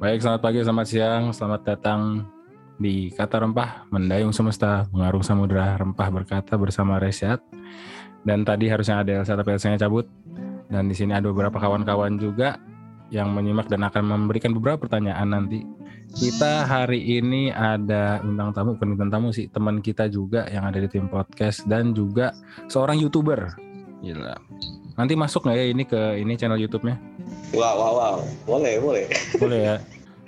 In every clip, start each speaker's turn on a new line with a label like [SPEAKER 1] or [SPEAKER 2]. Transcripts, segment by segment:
[SPEAKER 1] Baik, selamat pagi, selamat siang, selamat datang di Kata Rempah, Mendayung Semesta, Mengarung Samudra, Rempah berkata bersama Resyat. Dan tadi harusnya ada Elsa, tapi Elsa cabut. Dan di sini ada beberapa kawan-kawan juga yang menyimak dan akan memberikan beberapa pertanyaan nanti. Kita hari ini ada bintang tamu, bukan tamu sih, teman kita juga yang ada di tim podcast dan juga seorang youtuber. Gila. Nanti masuk nggak ya ini ke ini channel YouTube-nya?
[SPEAKER 2] Wow, wow, wow. Boleh, boleh.
[SPEAKER 1] Boleh ya.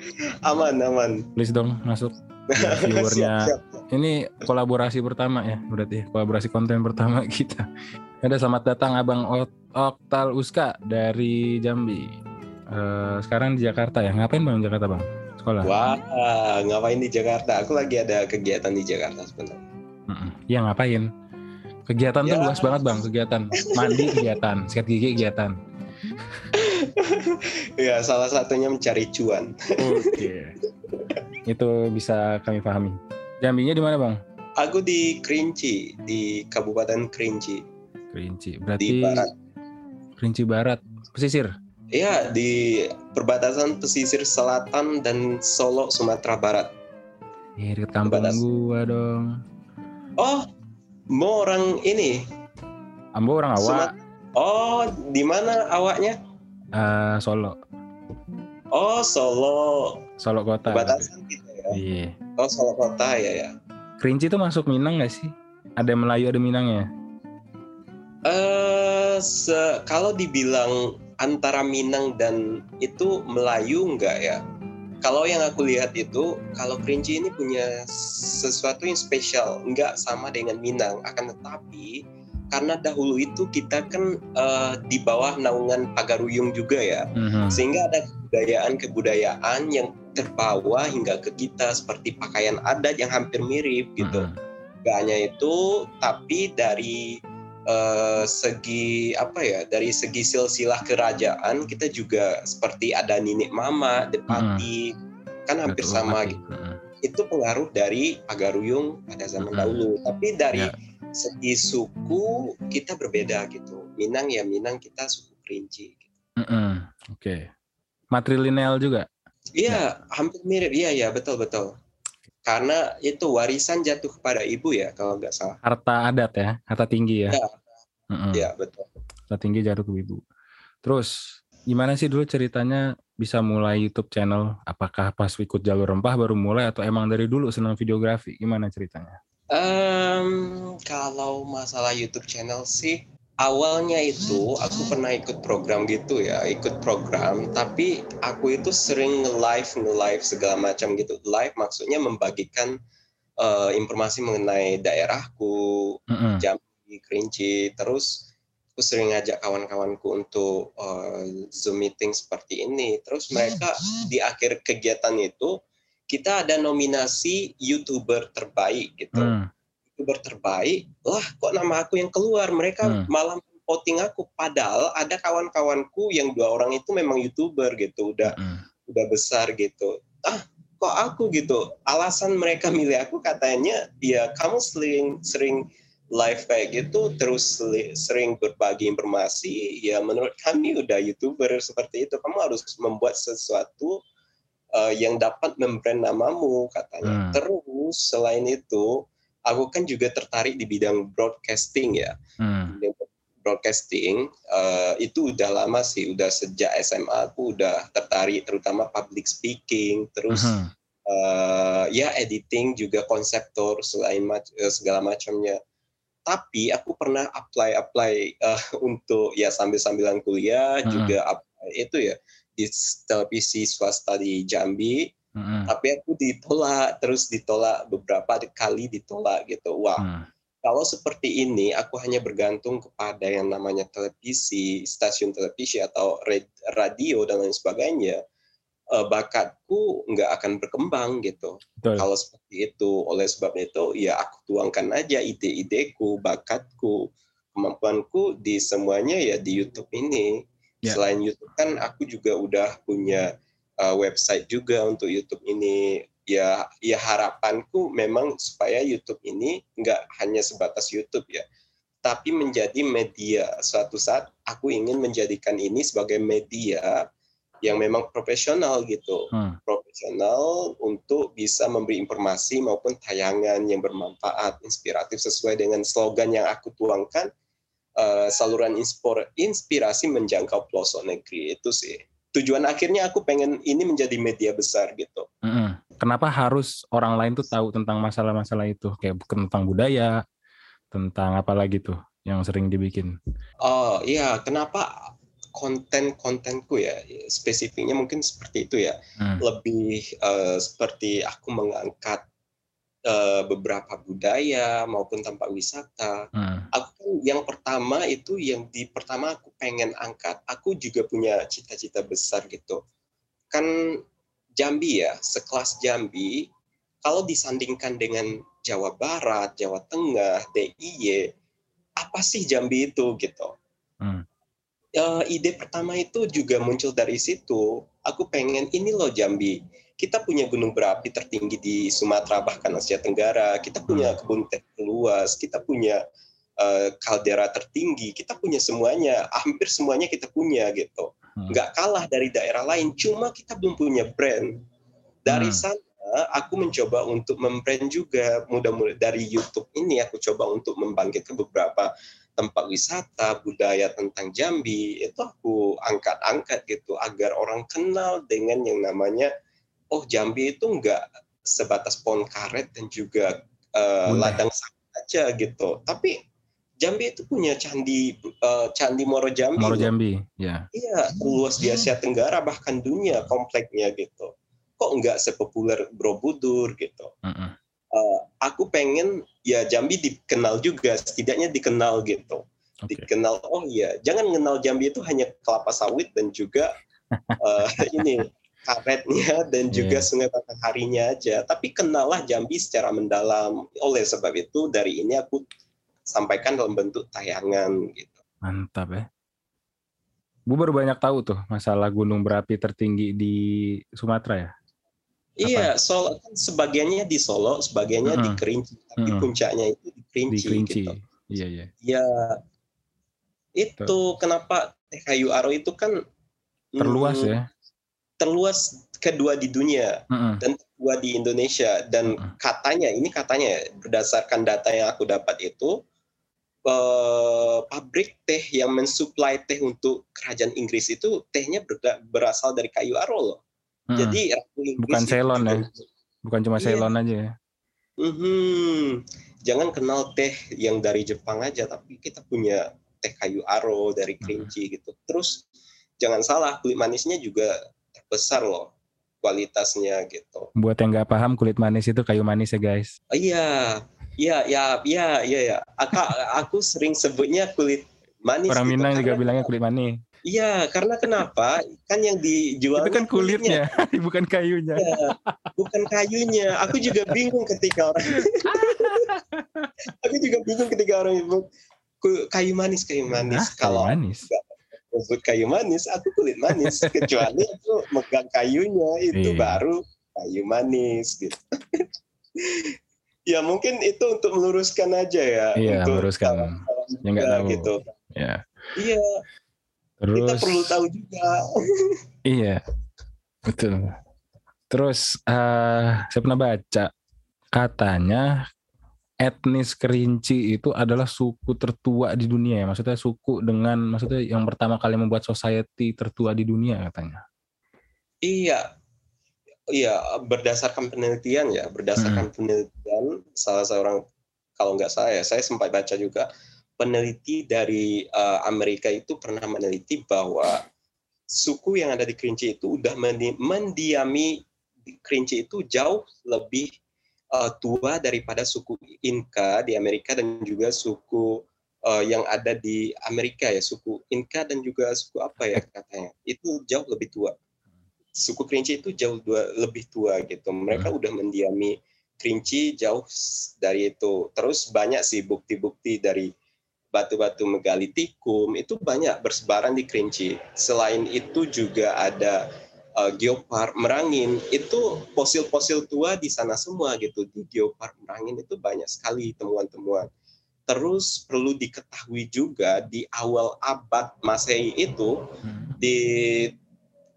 [SPEAKER 2] aman, aman.
[SPEAKER 1] Please dong masuk. Ya, viewernya. Ini kolaborasi pertama ya, berarti kolaborasi konten pertama kita. Ada selamat datang Abang Oktal Uska dari Jambi. Uh, sekarang di Jakarta ya. Ngapain Bang di Jakarta, Bang? Sekolah.
[SPEAKER 2] Wah, ngapain di Jakarta? Aku lagi ada kegiatan di Jakarta sebenarnya.
[SPEAKER 1] Iya, ngapain? Kegiatan ya. tuh luas banget bang, kegiatan mandi kegiatan, sikat gigi kegiatan.
[SPEAKER 2] Ya salah satunya mencari cuan.
[SPEAKER 1] Oke, okay. itu bisa kami pahami. Jambinya di mana bang?
[SPEAKER 2] Aku di Kerinci, di Kabupaten Kerinci.
[SPEAKER 1] Kerinci, berarti
[SPEAKER 2] di barat.
[SPEAKER 1] Kerinci Barat, pesisir.
[SPEAKER 2] Iya, di perbatasan pesisir selatan dan Solo, Sumatera Barat.
[SPEAKER 1] Ini dekat kampung gua dong.
[SPEAKER 2] Oh, Mo orang ini.
[SPEAKER 1] Ambo orang awak.
[SPEAKER 2] Oh, di mana awaknya?
[SPEAKER 1] Uh, Solo.
[SPEAKER 2] Oh, Solo.
[SPEAKER 1] Solo kota.
[SPEAKER 2] Batasan gitu ya.
[SPEAKER 1] Iya.
[SPEAKER 2] Oh, Solo kota ya ya.
[SPEAKER 1] Kerinci itu masuk Minang nggak sih? Ada Melayu ada Minang ya?
[SPEAKER 2] Eh, uh, kalau dibilang antara Minang dan itu Melayu enggak ya? kalau yang aku lihat itu kalau Kerinci ini punya sesuatu yang spesial nggak sama dengan Minang akan tetapi karena dahulu itu kita kan uh, di bawah naungan Pagaruyung juga ya mm-hmm. sehingga ada kebudayaan-kebudayaan yang terbawa hingga ke kita seperti pakaian adat yang hampir mirip gitu mm-hmm. gak hanya itu tapi dari uh, segi apa ya dari segi silsilah kerajaan kita juga seperti ada nenek mama depati hmm. kan hampir Betul, sama gitu hmm. Itu pengaruh dari Pagaruyung pada zaman dahulu tapi dari ya. segi suku kita berbeda gitu Minang ya Minang kita suku Kerinci gitu.
[SPEAKER 1] hmm. oke okay. matrilineal juga
[SPEAKER 2] iya ya. hampir mirip iya ya betul betul karena itu warisan jatuh kepada ibu ya kalau nggak salah.
[SPEAKER 1] Harta adat ya, harta tinggi ya.
[SPEAKER 2] Iya, mm-hmm. ya, betul.
[SPEAKER 1] Harta tinggi jatuh ke ibu. Terus gimana sih dulu ceritanya bisa mulai YouTube channel? Apakah pas ikut jalur rempah baru mulai atau emang dari dulu senang videografi? Gimana ceritanya?
[SPEAKER 2] Um, kalau masalah YouTube channel sih awalnya itu aku pernah ikut program gitu ya, ikut program, tapi aku itu sering nge-live, nge-live segala macam gitu. Live maksudnya membagikan uh, informasi mengenai daerahku, mm-hmm. jam Kerinci, terus aku sering ngajak kawan-kawanku untuk uh, Zoom meeting seperti ini. Terus mereka di akhir kegiatan itu kita ada nominasi YouTuber terbaik gitu. Mm youtuber terbaik lah kok nama aku yang keluar mereka hmm. malah voting aku padahal ada kawan-kawanku yang dua orang itu memang youtuber gitu udah hmm. udah besar gitu ah kok aku gitu alasan mereka milih aku katanya ya kamu sering sering live kayak gitu terus sering berbagi informasi ya menurut kami udah youtuber seperti itu kamu harus membuat sesuatu uh, yang dapat membrand namamu katanya hmm. terus selain itu aku kan juga tertarik di bidang broadcasting ya. Hmm. Broadcasting uh, itu udah lama sih, udah sejak SMA aku udah tertarik terutama public speaking, terus uh-huh. uh, ya editing juga konseptor selain mac- segala macamnya. Tapi aku pernah apply apply uh, untuk ya sambil sambilan kuliah uh-huh. juga apply itu ya di televisi swasta di Jambi hmm Tapi aku ditolak, terus ditolak beberapa kali ditolak gitu. Wah, mm. kalau seperti ini aku hanya bergantung kepada yang namanya televisi, stasiun televisi atau radio dan lain sebagainya. Uh, bakatku nggak akan berkembang gitu. Betul. Kalau seperti itu, oleh sebab itu ya aku tuangkan aja ide-ideku, bakatku, kemampuanku di semuanya ya di YouTube ini. Yeah. Selain YouTube kan aku juga udah punya uh, website juga untuk YouTube ini ya ya harapanku memang supaya YouTube ini nggak hanya sebatas YouTube ya tapi menjadi media suatu saat aku ingin menjadikan ini sebagai media yang memang profesional gitu,
[SPEAKER 1] Hmm.
[SPEAKER 2] profesional untuk bisa memberi informasi maupun tayangan yang bermanfaat, inspiratif sesuai dengan slogan yang aku tuangkan, eh, saluran inspor- inspirasi menjangkau pelosok negeri itu sih. Tujuan akhirnya aku pengen ini menjadi media besar gitu.
[SPEAKER 1] Mm-mm. Kenapa harus orang lain tuh tahu tentang masalah-masalah itu? Kayak bukan tentang budaya, tentang apa lagi tuh yang sering dibikin?
[SPEAKER 2] Oh iya, kenapa konten-kontenku ya spesifiknya mungkin seperti itu ya.
[SPEAKER 1] Hmm.
[SPEAKER 2] lebih eh, seperti aku mengangkat eh, beberapa budaya maupun tempat wisata.
[SPEAKER 1] Hmm.
[SPEAKER 2] Aku kan yang pertama itu yang di pertama aku pengen angkat. Aku juga punya cita-cita besar gitu. Kan Jambi ya, sekelas Jambi kalau disandingkan dengan Jawa Barat, Jawa Tengah, DIY, apa sih Jambi itu gitu?
[SPEAKER 1] Hmm.
[SPEAKER 2] Eh, ide pertama itu juga muncul dari situ. Aku pengen ini loh Jambi. Kita punya gunung berapi tertinggi di Sumatera bahkan Asia Tenggara. Kita punya kebun teh luas. Kita punya eh, kaldera tertinggi. Kita punya semuanya. Hampir semuanya kita punya gitu.
[SPEAKER 1] Hmm.
[SPEAKER 2] Nggak kalah dari daerah lain. Cuma kita belum punya brand. Dari
[SPEAKER 1] Hmm.
[SPEAKER 2] sana aku mencoba untuk membrand juga. Mudah-mudahan dari YouTube ini aku coba untuk membangkitkan beberapa tempat wisata, budaya tentang Jambi, itu aku angkat-angkat gitu agar orang kenal dengan yang namanya oh Jambi itu enggak sebatas pohon karet dan juga
[SPEAKER 1] Bunda.
[SPEAKER 2] ladang sawit aja gitu. Tapi Jambi itu punya candi eh, candi Moro Jambi.
[SPEAKER 1] Moro. Jambi, ya.
[SPEAKER 2] Iya, terluas di Asia Tenggara bahkan dunia kompleknya gitu. Kok enggak sepopuler Borobudur gitu
[SPEAKER 1] Mm-mm.
[SPEAKER 2] Eh, aku pengen ya Jambi dikenal juga setidaknya dikenal gitu
[SPEAKER 1] Oke.
[SPEAKER 2] dikenal oh iya jangan mengenal Jambi itu hanya kelapa sawit dan juga eh, ini karetnya dan juga
[SPEAKER 1] Iya.
[SPEAKER 2] sungai Batangharinya aja tapi kenallah Jambi secara mendalam oleh sebab itu dari ini aku sampaikan dalam bentuk tayangan gitu
[SPEAKER 1] Mantap ya. Gue baru banyak tahu tuh masalah gunung berapi tertinggi di Sumatera ya.
[SPEAKER 2] Iya Solo kan sebagiannya di Solo sebagiannya di
[SPEAKER 1] Mm-mm.
[SPEAKER 2] Kerinci tapi
[SPEAKER 1] Mm-mm.
[SPEAKER 2] puncaknya itu di Kerinci,
[SPEAKER 1] Di Kerinci.
[SPEAKER 2] gitu.
[SPEAKER 1] Iya, iya.
[SPEAKER 2] Ya, itu kenapa teh kayu aro itu kan
[SPEAKER 1] Terluas
[SPEAKER 2] hmm,
[SPEAKER 1] ya.
[SPEAKER 2] Terluas kedua di dunia
[SPEAKER 1] Mm-mm.
[SPEAKER 2] dan kedua di Indonesia dan
[SPEAKER 1] Mm-mm.
[SPEAKER 2] katanya ini katanya ya, berdasarkan data yang aku dapat itu eh, pabrik teh yang mensuplai teh untuk kerajaan Inggris itu tehnya berasal dari kayu aro loh.
[SPEAKER 1] Mm-mm.
[SPEAKER 2] Jadi Inggris
[SPEAKER 1] Hmm. Bukan Ceylon ya? Bukan cuma
[SPEAKER 2] Iya.
[SPEAKER 1] Ceylon aja ya.
[SPEAKER 2] Mhm. Jangan kenal teh yang dari Jepang aja, tapi kita punya teh kayu aro dari Kerinci gitu. Terus jangan salah, kulit manisnya juga terbesar loh kualitasnya gitu.
[SPEAKER 1] Buat yang nggak paham kulit manis itu kayu manis ya guys.
[SPEAKER 2] Oh, iya, iya, iya, iya, iya, iya. Aku, aku sering sebutnya kulit manis.
[SPEAKER 1] Orang
[SPEAKER 2] gitu.
[SPEAKER 1] Minang juga bilangnya kulit manis.
[SPEAKER 2] Iya, karena kenapa? Kan yang dijual
[SPEAKER 1] Itu kan kulitnya, bukan kayunya.
[SPEAKER 2] Iya, bukan kayunya. Aku juga bingung ketika orang. aku juga bingung ketika orang itu "Ku- kayu manis, kayu manis.
[SPEAKER 1] Ah, kayu
[SPEAKER 2] Kalau
[SPEAKER 1] manis.
[SPEAKER 2] sebut kayu manis, aku kulit manis. Kecuali aku megang kayunya itu
[SPEAKER 1] Iya.
[SPEAKER 2] baru kayu manis gitu. ya mungkin itu untuk meluruskan aja ya.
[SPEAKER 1] Iya,
[SPEAKER 2] untuk
[SPEAKER 1] meluruskan. Yang nggak tahu.
[SPEAKER 2] Gitu.
[SPEAKER 1] Ya.
[SPEAKER 2] Iya,
[SPEAKER 1] Terus
[SPEAKER 2] kita perlu tahu juga.
[SPEAKER 1] Iya, betul. Terus eh saya pernah baca katanya etnis Kerinci itu adalah suku tertua di dunia ya. Maksudnya suku dengan maksudnya yang pertama kali membuat society tertua di dunia katanya.
[SPEAKER 2] Iya, iya berdasarkan penelitian ya, berdasarkan
[SPEAKER 1] Hmm.
[SPEAKER 2] penelitian salah seorang kalau nggak saya, saya sempat baca juga peneliti dari eh, Amerika itu pernah meneliti bahwa suku yang ada di Kerinci itu udah mendi- mendiami di Kerinci itu jauh lebih eh, tua daripada suku Inka di Amerika dan juga suku eh, yang ada di Amerika ya, suku Inka dan juga suku apa ya katanya, itu jauh lebih tua suku Kerinci itu jauh dua, lebih tua gitu. Mereka udah mendiami Kerinci jauh dari itu. Terus banyak sih bukti-bukti dari batu-batu megalitikum itu banyak bersebaran di Kerinci. Selain itu juga ada uh, geopark Merangin. Itu fosil-fosil tua di sana semua gitu. Di geopark Merangin itu banyak sekali temuan-temuan. Terus perlu diketahui juga di awal abad Masehi itu
[SPEAKER 1] Hmm.
[SPEAKER 2] di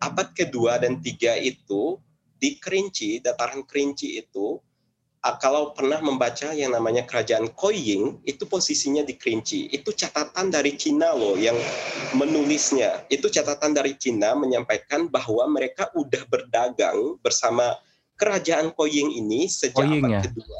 [SPEAKER 2] abad kedua dan tiga itu di Kerinci, dataran Kerinci itu kalau pernah membaca yang namanya kerajaan Koying, itu posisinya di Kerinci. Itu catatan dari Cina loh yang menulisnya. Itu catatan dari Cina menyampaikan bahwa mereka udah berdagang bersama kerajaan Koying ini sejak Koying, abad ya? kedua.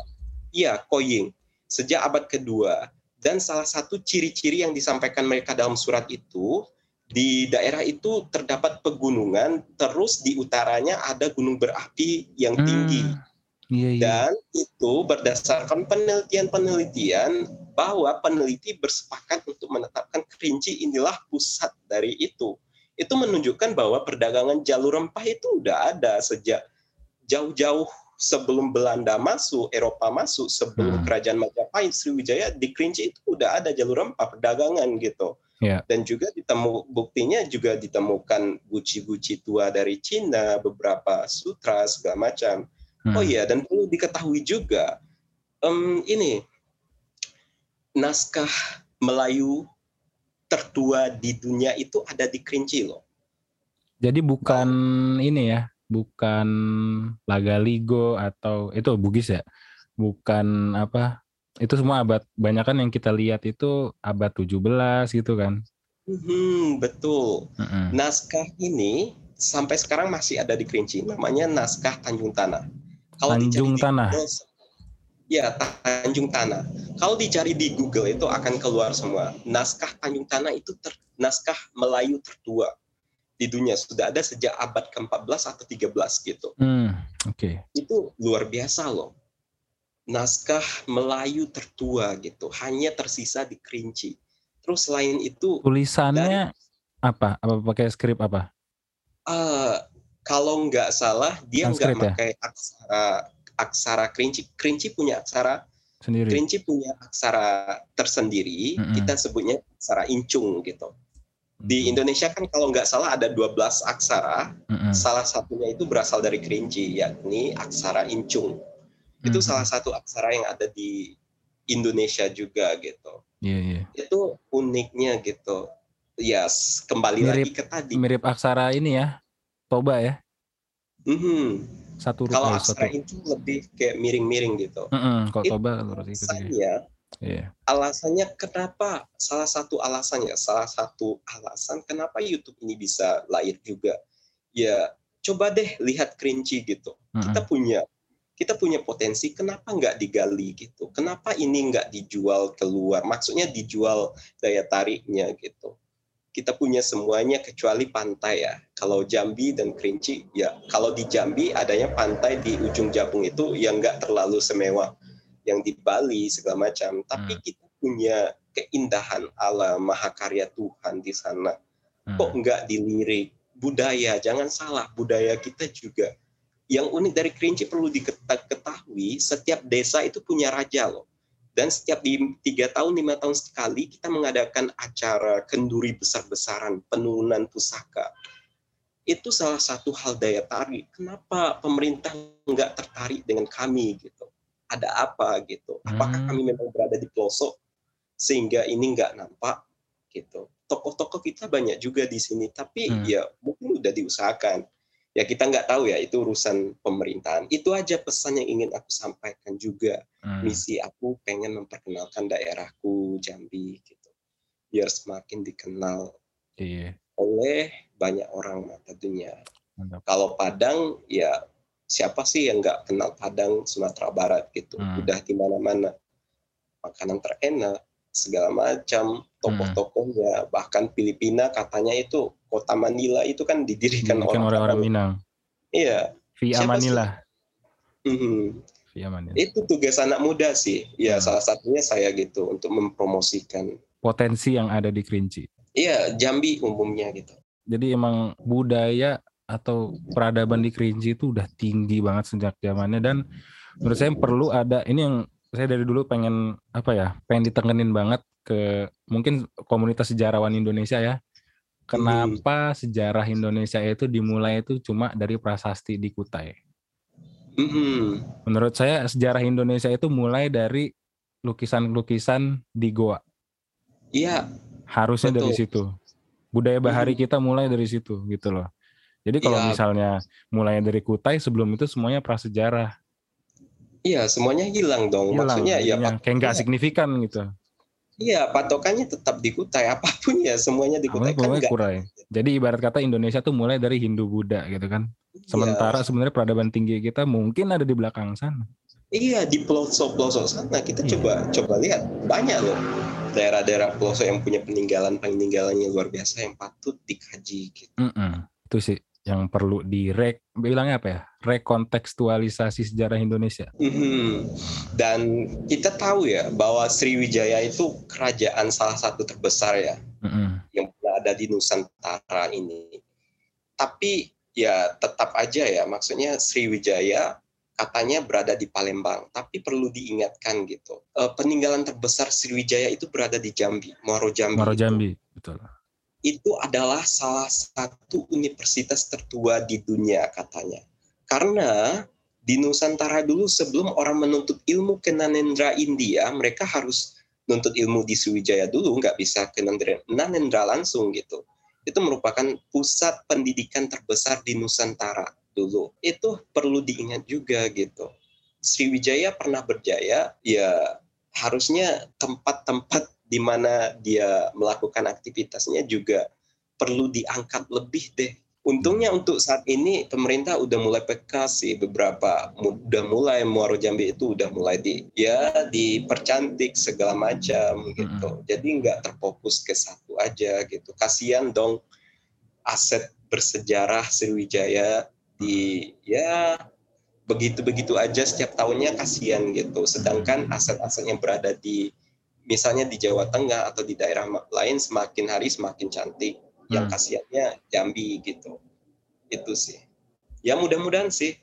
[SPEAKER 2] Iya, Koying. Sejak abad kedua. Dan salah satu ciri-ciri yang disampaikan mereka dalam surat itu, di daerah itu terdapat pegunungan, terus di utaranya ada gunung berapi yang tinggi. Hmm Iya, iya. Dan itu berdasarkan penelitian-penelitian bahwa peneliti bersepakat untuk menetapkan Kerinci inilah pusat dari itu. Itu menunjukkan bahwa perdagangan jalur rempah itu udah ada sejak jauh-jauh sebelum Belanda masuk, Eropa masuk, sebelum hmm. kerajaan Majapahit, Sriwijaya di Kerinci itu udah ada jalur rempah perdagangan gitu. Yeah. Dan juga ditemu buktinya juga ditemukan guci-guci tua dari Cina, beberapa sutra segala macam. Oh hmm. Oh iya, dan perlu diketahui juga um, ini naskah Melayu tertua di dunia itu ada di Kerinci loh.
[SPEAKER 1] Jadi bukan oh. ini ya, bukan Lagaligo atau itu Bugis ya, bukan apa? Itu semua abad banyak kan yang kita lihat itu abad 17 gitu kan.
[SPEAKER 2] Hmm, betul. -hmm. Naskah ini sampai sekarang masih ada di Kerinci, namanya naskah Tanjung Tanah.
[SPEAKER 1] Kalau Tanjung Tanah. Google,
[SPEAKER 2] ya, Tanjung Tanah. Kalau dicari di Google itu akan keluar semua. Naskah Tanjung Tanah itu ter, naskah Melayu tertua di dunia sudah ada sejak abad ke-14 atau 13 gitu.
[SPEAKER 1] Hmm, oke. Okay.
[SPEAKER 2] Itu luar biasa loh. Naskah Melayu tertua gitu, hanya tersisa di Kerinci. Terus selain itu
[SPEAKER 1] tulisannya dan, apa? Apa pakai skrip apa?
[SPEAKER 2] Uh, kalau nggak salah dia nggak ya? pakai aksara aksara kerinci. Kerinci punya aksara sendiri. Kerinci punya aksara tersendiri. Mm -hmm. Kita sebutnya aksara incung gitu. Di Indonesia kan kalau nggak salah ada 12 aksara. Mm -hmm. Salah satunya itu berasal dari kerinci, yakni aksara incung. Itu mm -hmm. salah satu aksara yang ada di Indonesia juga gitu.
[SPEAKER 1] Yeah, yeah.
[SPEAKER 2] Itu uniknya gitu. Ya, yes, kembali mirip, lagi ke tadi.
[SPEAKER 1] Mirip aksara ini ya, Toba ya.
[SPEAKER 2] Mm-hmm.
[SPEAKER 1] Satu
[SPEAKER 2] Kalau Astra itu lebih kayak miring-miring gitu.
[SPEAKER 1] Mm-hmm. Kalau Toba seperti itu.
[SPEAKER 2] Alasannya, yeah. alasannya kenapa? Salah satu alasannya, salah satu alasan kenapa YouTube ini bisa lahir juga. Ya coba deh lihat kerinci gitu. Mm-hmm. Kita punya kita punya potensi kenapa nggak digali gitu kenapa ini nggak dijual keluar maksudnya dijual daya tariknya gitu kita punya semuanya kecuali pantai ya. Kalau Jambi dan Kerinci, ya kalau di Jambi adanya pantai di ujung Jabung itu yang nggak terlalu semewah yang di Bali segala macam. Tapi hmm. kita punya keindahan alam mahakarya Tuhan di sana. Hmm. Kok nggak dilirik? Budaya, jangan salah, budaya kita juga. Yang unik dari Kerinci perlu diketahui, setiap desa itu punya raja loh dan setiap di tiga tahun lima tahun sekali kita mengadakan acara kenduri besar-besaran penurunan pusaka. Itu salah satu hal daya tarik. Kenapa pemerintah nggak tertarik dengan kami gitu? Ada apa gitu? Apakah hmm. kami memang berada di pelosok sehingga ini nggak nampak gitu? Tokoh-tokoh kita banyak juga di sini tapi hmm. ya mungkin udah diusahakan ya kita nggak tahu ya itu urusan pemerintahan itu aja pesan yang ingin aku sampaikan juga hmm. misi aku pengen memperkenalkan daerahku Jambi gitu biar semakin dikenal
[SPEAKER 1] iya.
[SPEAKER 2] oleh banyak orang mata dunia Mantap. kalau Padang ya siapa sih yang nggak kenal Padang Sumatera Barat gitu hmm. udah di mana-mana makanan terenak segala macam tokoh-tokohnya hmm. bahkan Filipina katanya itu kota Manila itu kan didirikan
[SPEAKER 1] oleh orang-orang Minang.
[SPEAKER 2] Iya.
[SPEAKER 1] Via Siapa Manila.
[SPEAKER 2] Hmm. Via Manila. Itu tugas anak muda sih. Ya hmm. salah satunya saya gitu untuk mempromosikan
[SPEAKER 1] potensi yang ada di Kerinci.
[SPEAKER 2] Iya, Jambi umumnya gitu.
[SPEAKER 1] Jadi emang budaya atau peradaban di Kerinci itu udah tinggi banget sejak zamannya dan menurut saya perlu ada ini yang saya dari dulu pengen apa ya pengen ditengenin banget ke mungkin komunitas sejarawan Indonesia ya kenapa hmm. sejarah Indonesia itu dimulai itu cuma dari prasasti di Kutai.
[SPEAKER 2] Hmm.
[SPEAKER 1] Menurut saya sejarah Indonesia itu mulai dari lukisan-lukisan di goa.
[SPEAKER 2] Iya.
[SPEAKER 1] Harusnya betul. dari situ. Budaya bahari hmm. kita mulai dari situ gitu loh. Jadi kalau
[SPEAKER 2] Iya.
[SPEAKER 1] misalnya mulai dari Kutai sebelum itu semuanya prasejarah.
[SPEAKER 2] Iya, semuanya hilang dong.
[SPEAKER 1] Hilang.
[SPEAKER 2] Maksudnya ya
[SPEAKER 1] kayak nggak
[SPEAKER 2] patokannya-
[SPEAKER 1] signifikan gitu.
[SPEAKER 2] Iya, patokannya tetap di Kutai. Apa pun ya semuanya di Kutai kan
[SPEAKER 1] pokoknya
[SPEAKER 2] nggak-
[SPEAKER 1] Kurai. Jadi ibarat kata Indonesia tuh mulai dari Hindu Buddha gitu kan.
[SPEAKER 2] Iya.
[SPEAKER 1] Sementara sebenarnya peradaban tinggi kita mungkin ada di belakang sana.
[SPEAKER 2] Iya di pelosok-pelosok sana kita
[SPEAKER 1] Iya.
[SPEAKER 2] coba coba lihat banyak loh daerah-daerah pelosok yang punya peninggalan peninggalannya luar biasa yang patut dikaji. Gitu.
[SPEAKER 1] Mm-mm. Itu sih yang perlu direk bilangnya apa ya? Rekontekstualisasi sejarah Indonesia.
[SPEAKER 2] Mhm. Dan kita tahu ya bahwa Sriwijaya itu kerajaan salah satu terbesar ya
[SPEAKER 1] Mm-mm.
[SPEAKER 2] yang ada di Nusantara ini. Tapi ya tetap aja ya maksudnya Sriwijaya katanya berada di Palembang, tapi perlu diingatkan gitu. eh, peninggalan terbesar Sriwijaya itu berada di Jambi, Muaro Jambi.
[SPEAKER 1] Muaro
[SPEAKER 2] itu.
[SPEAKER 1] Jambi, betul.
[SPEAKER 2] itu adalah salah satu universitas tertua di dunia katanya. Karena di Nusantara dulu sebelum orang menuntut ilmu ke Nanendra India, mereka harus nuntut ilmu di Sriwijaya dulu, nggak bisa ke Nanendra langsung gitu. Itu merupakan pusat pendidikan terbesar di Nusantara dulu. Itu perlu diingat juga gitu. Sriwijaya pernah berjaya, ya harusnya tempat-tempat di mana dia melakukan aktivitasnya juga perlu diangkat lebih deh. Untungnya untuk saat ini pemerintah udah mulai peka sih beberapa udah mulai Muaro Jambi itu udah mulai di ya dipercantik segala macam gitu. Jadi nggak terfokus ke satu aja gitu. Kasihan dong aset bersejarah Sriwijaya di ya begitu-begitu aja setiap tahunnya kasihan gitu. Sedangkan aset-aset yang berada di misalnya di Jawa Tengah atau di daerah lain semakin hari semakin cantik. Yang
[SPEAKER 1] Hmm.
[SPEAKER 2] kasihannya Jambi gitu. Itu sih. Ya mudah-mudahan sih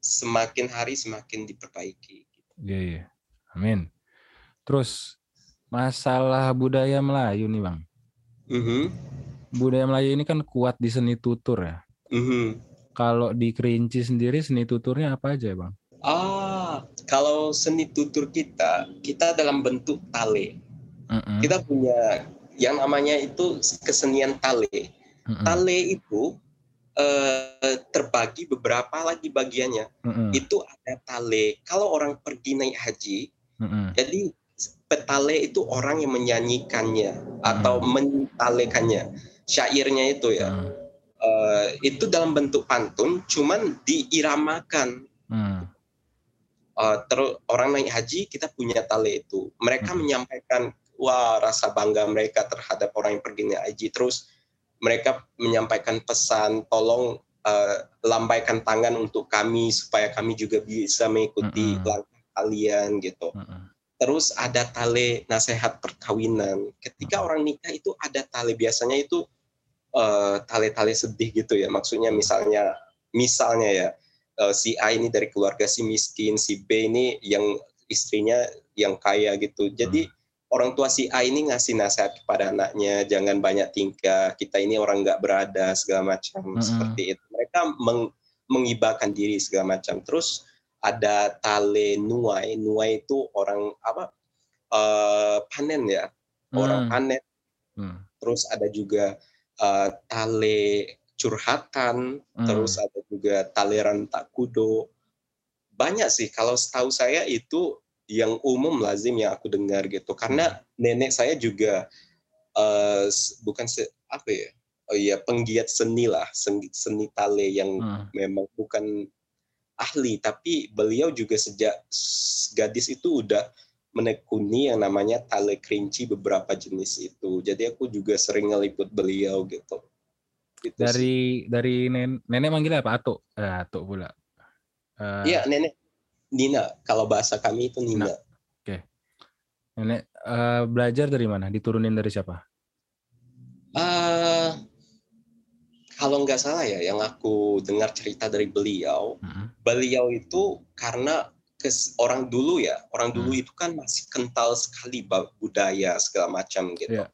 [SPEAKER 2] semakin hari semakin diperbaiki.
[SPEAKER 1] Iya, iya. Amin. Terus masalah budaya Melayu nih, Bang.
[SPEAKER 2] Mhm,
[SPEAKER 1] Budaya Melayu ini kan kuat di seni tutur ya.
[SPEAKER 2] mhm.
[SPEAKER 1] Kalau di Kerinci sendiri seni tuturnya apa aja, Bang?
[SPEAKER 2] Ah, kalau seni tutur kita, kita dalam bentuk tale.
[SPEAKER 1] Mm-mm.
[SPEAKER 2] Kita punya yang namanya itu kesenian tale.
[SPEAKER 1] Mm-mm.
[SPEAKER 2] Tale itu eh, terbagi beberapa lagi bagiannya.
[SPEAKER 1] Mm-mm.
[SPEAKER 2] Itu ada tale. Kalau orang pergi naik haji,
[SPEAKER 1] Mm-mm.
[SPEAKER 2] jadi petale itu orang yang menyanyikannya atau mentalekannya. Syairnya itu ya.
[SPEAKER 1] Mm.
[SPEAKER 2] Eh, itu dalam bentuk pantun, cuman diiramakan.
[SPEAKER 1] Mm.
[SPEAKER 2] Eh, terus orang naik haji kita punya tale itu. Mereka
[SPEAKER 1] Hmm.
[SPEAKER 2] menyampaikan wah rasa bangga mereka terhadap orang yang pergi haji. Terus mereka menyampaikan pesan tolong eh, lambaikan tangan untuk kami supaya kami juga bisa mengikuti
[SPEAKER 1] Mm-mm.
[SPEAKER 2] langkah kalian gitu.
[SPEAKER 1] Mm-mm.
[SPEAKER 2] Terus ada tale nasihat perkawinan. Ketika orang nikah itu ada tale biasanya itu eh, tale-tale sedih gitu ya. Maksudnya misalnya misalnya ya eh, si A ini dari keluarga si miskin, si B ini yang istrinya yang kaya gitu. Jadi orang tua si A ini ngasih nasihat kepada anaknya jangan banyak tingkah. Kita ini orang nggak berada segala macam
[SPEAKER 1] Mm-mm.
[SPEAKER 2] seperti itu. Mereka meng- mengibahkan diri segala macam. Terus ada tale nuai. Nuai itu orang apa? eh, panen ya, orang
[SPEAKER 1] Mm.
[SPEAKER 2] panen.
[SPEAKER 1] Mm.
[SPEAKER 2] Terus ada juga eh, tale curhatan.
[SPEAKER 1] Mm.
[SPEAKER 2] Terus ada juga taleran tak kudo. Banyak sih. Kalau setahu saya itu yang umum lazim yang aku dengar gitu. Karena nenek saya juga s- bukan se, apa ya? Oh iya penggiat seni lah, seni, seni tale yang
[SPEAKER 1] Mm.
[SPEAKER 2] memang bukan ahli, tapi beliau juga sejak gadis itu udah menekuni yang namanya tale kerinci beberapa jenis itu. Jadi aku juga sering ngeliput beliau gitu. Gitu sih.
[SPEAKER 1] Dari dari nen- nenek manggilnya apa? Atuk. Eh, Atuk pula. Eh,
[SPEAKER 2] Iya nenek Nina. Kalau bahasa kami itu Nina.
[SPEAKER 1] Nenek eh, belajar dari mana? Diturunin dari siapa?
[SPEAKER 2] Eh, kalau nggak salah ya, yang aku dengar cerita dari beliau,
[SPEAKER 1] Mm-mm.
[SPEAKER 2] beliau itu karena kes, orang dulu ya, orang dulu
[SPEAKER 1] Hmm.
[SPEAKER 2] itu kan masih kental sekali budaya segala macam gitu.
[SPEAKER 1] Iya.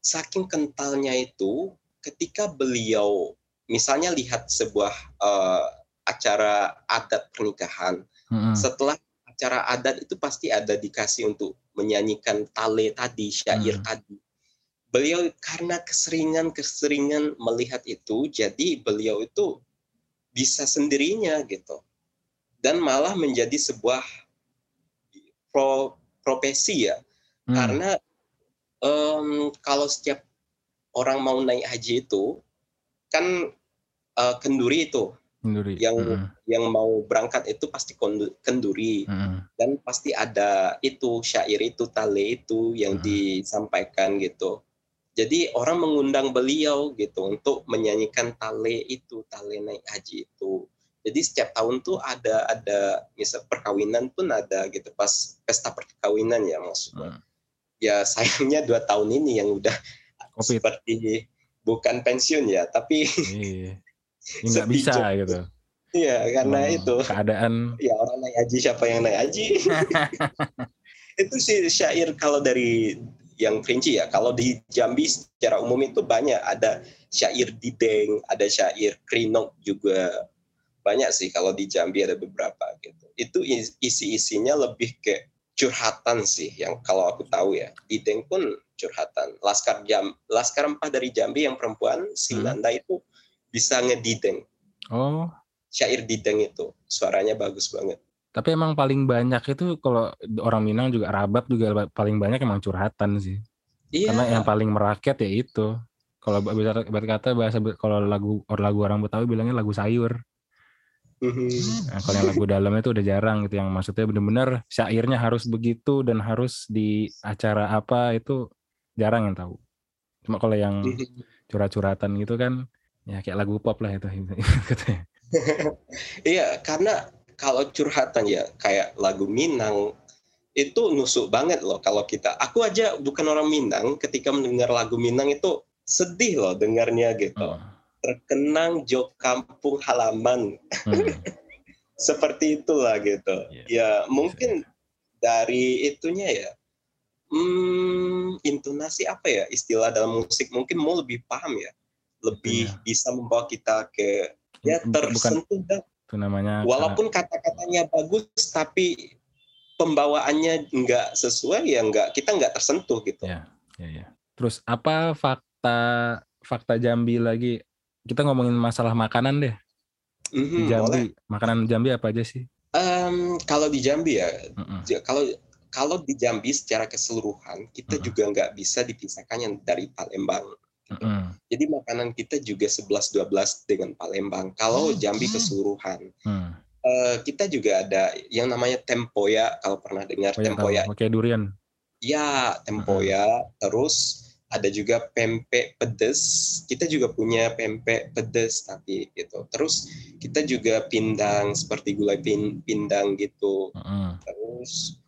[SPEAKER 2] Saking kentalnya itu, ketika beliau misalnya lihat sebuah eh, acara adat pernikahan, Setelah acara adat itu pasti ada dikasih untuk menyanyikan tale tadi, syair
[SPEAKER 1] Hmm.
[SPEAKER 2] tadi. beliau karena keseringan keseringan melihat itu jadi beliau itu bisa sendirinya gitu dan malah menjadi sebuah pro, profesi ya hmm. karena um, kalau setiap orang mau naik haji itu kan uh, kenduri itu kenduri. yang hmm. yang mau berangkat itu pasti kenduri hmm. dan pasti ada itu syair itu tale itu yang hmm. disampaikan gitu jadi orang mengundang beliau gitu untuk menyanyikan tale itu tale naik haji itu jadi setiap tahun tuh ada ada misal perkawinan pun ada gitu pas pesta perkawinan ya maksudnya hmm. ya sayangnya dua tahun ini yang udah COVID. seperti bukan pensiun ya tapi
[SPEAKER 1] iya. Nggak bisa gitu.
[SPEAKER 2] Iya karena oh, itu.
[SPEAKER 1] keadaan.
[SPEAKER 2] Ya orang naik haji siapa yang naik haji? Itu sih syair kalau dari yang Kerinci ya kalau di Jambi secara umum itu banyak. Ada syair dideng ada syair krinok juga banyak sih kalau di Jambi ada beberapa gitu. Itu isi isinya lebih ke curhatan sih yang kalau aku tahu ya. Dideng pun curhatan. Laskar Jam Laskar Empah dari Jambi yang perempuan si hmm. Nanda itu bisa ngedideng
[SPEAKER 1] oh
[SPEAKER 2] syair dideng itu suaranya bagus banget
[SPEAKER 1] tapi emang paling banyak itu kalau orang Minang juga Rabab juga paling banyak emang curhatan sih iya. karena yang paling merakyat ya itu kalau bisa kata bahasa kalau lagu lagu orang Betawi bilangnya lagu sayur Mm-hmm. Nah, kalau yang lagu dalam itu udah jarang gitu yang maksudnya bener-bener syairnya harus begitu dan harus di acara apa itu jarang yang tahu. Cuma kalau yang mm-hmm. curhat-curhatan gitu kan ya kayak lagu pop lah itu
[SPEAKER 2] Iya, karena kalau curhatan ya kayak lagu Minang itu nusuk banget loh kalau kita. Aku aja bukan orang Minang ketika mendengar lagu Minang itu sedih loh dengarnya gitu. Oh terkenang jok kampung halaman. Hmm. Seperti itulah gitu. Yeah. Ya mungkin dari itunya ya. Hmm, intonasi apa ya istilah dalam musik mungkin mau lebih paham ya. Lebih yeah. bisa membawa kita ke ya tersentuh Bukan,
[SPEAKER 1] itu namanya
[SPEAKER 2] walaupun kata-katanya bagus tapi pembawaannya nggak sesuai ya nggak kita nggak tersentuh gitu.
[SPEAKER 1] Ya, ya, ya. Terus apa fakta fakta Jambi lagi kita ngomongin masalah makanan deh. Mm-hmm, di Jambi, boleh. makanan Jambi apa aja sih?
[SPEAKER 2] Um, kalau di Jambi ya, mm-hmm. kalau kalau di Jambi secara keseluruhan kita mm-hmm. juga nggak bisa dipisahkan yang dari Palembang. Gitu. Mm-hmm. Jadi makanan kita juga 11-12 dengan Palembang. Kalau Jambi keseluruhan. Mm. Uh, kita juga ada yang namanya tempoya kalau pernah dengar oh, ya, tempoya.
[SPEAKER 1] Oke, okay, durian.
[SPEAKER 2] Ya, tempoya. Mm-hmm. Terus ada juga pempek pedes kita juga punya pempek pedes tapi gitu terus kita juga pindang seperti gulai pin, pindang gitu uh-huh. terus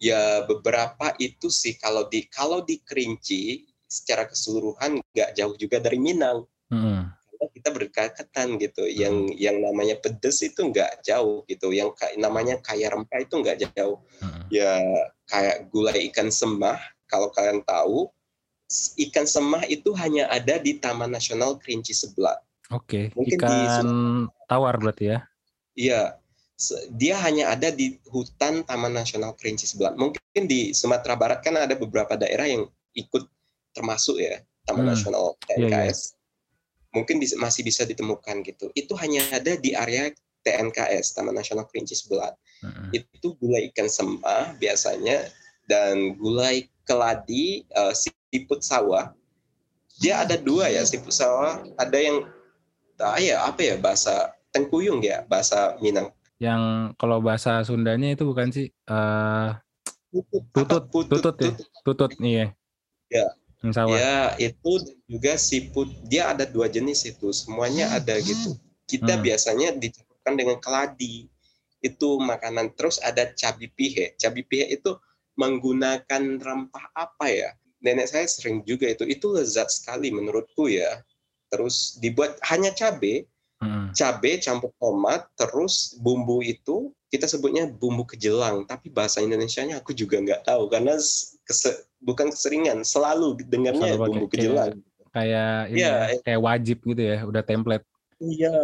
[SPEAKER 2] ya beberapa itu sih kalau di kalau di Kerinci secara keseluruhan nggak jauh juga dari Minang uh-huh. kita berdekatan gitu uh-huh. yang yang namanya pedes itu nggak jauh gitu yang namanya kaya rempah itu nggak jauh uh-huh. ya kayak gulai ikan sembah kalau kalian tahu ikan semah itu hanya ada di Taman Nasional Kerinci sebelah.
[SPEAKER 1] Oke, okay. ikan di, tawar berarti ya?
[SPEAKER 2] Iya, dia hanya ada di hutan Taman Nasional Kerinci sebelah. Mungkin di Sumatera Barat kan ada beberapa daerah yang ikut termasuk ya Taman hmm. Nasional TNKS. Yeah, yeah. Mungkin bisa, masih bisa ditemukan gitu. Itu hanya ada di area TNKS Taman Nasional Kerinci sebelah. Hmm. Itu gulai ikan semah biasanya dan gulai keladi uh, siput sawah dia ada dua ya siput sawah ada yang ah ya apa ya bahasa tengkuyung ya bahasa Minang
[SPEAKER 1] yang kalau bahasa Sundanya itu bukan sih uh, tutut tutut tutut, tutut ya tutut iya
[SPEAKER 2] ya sawah. ya itu juga siput dia ada dua jenis itu. Semuanya ada gitu. Kita hmm. biasanya dicampurkan dengan keladi. Itu makanan. Terus ada cabai pihe cabai pihe itu menggunakan rempah apa ya? Nenek saya sering juga itu. Itu lezat sekali menurutku ya. Terus dibuat hanya cabe hmm. cabe campur tomat terus bumbu itu kita sebutnya bumbu kejelang. Tapi bahasa Indonesia-nya aku juga nggak tahu. Karena bukan keseringan selalu dengarnya selalu bumbu kejelang
[SPEAKER 1] kayak ini ya, ya, kayak wajib gitu ya udah template
[SPEAKER 2] iya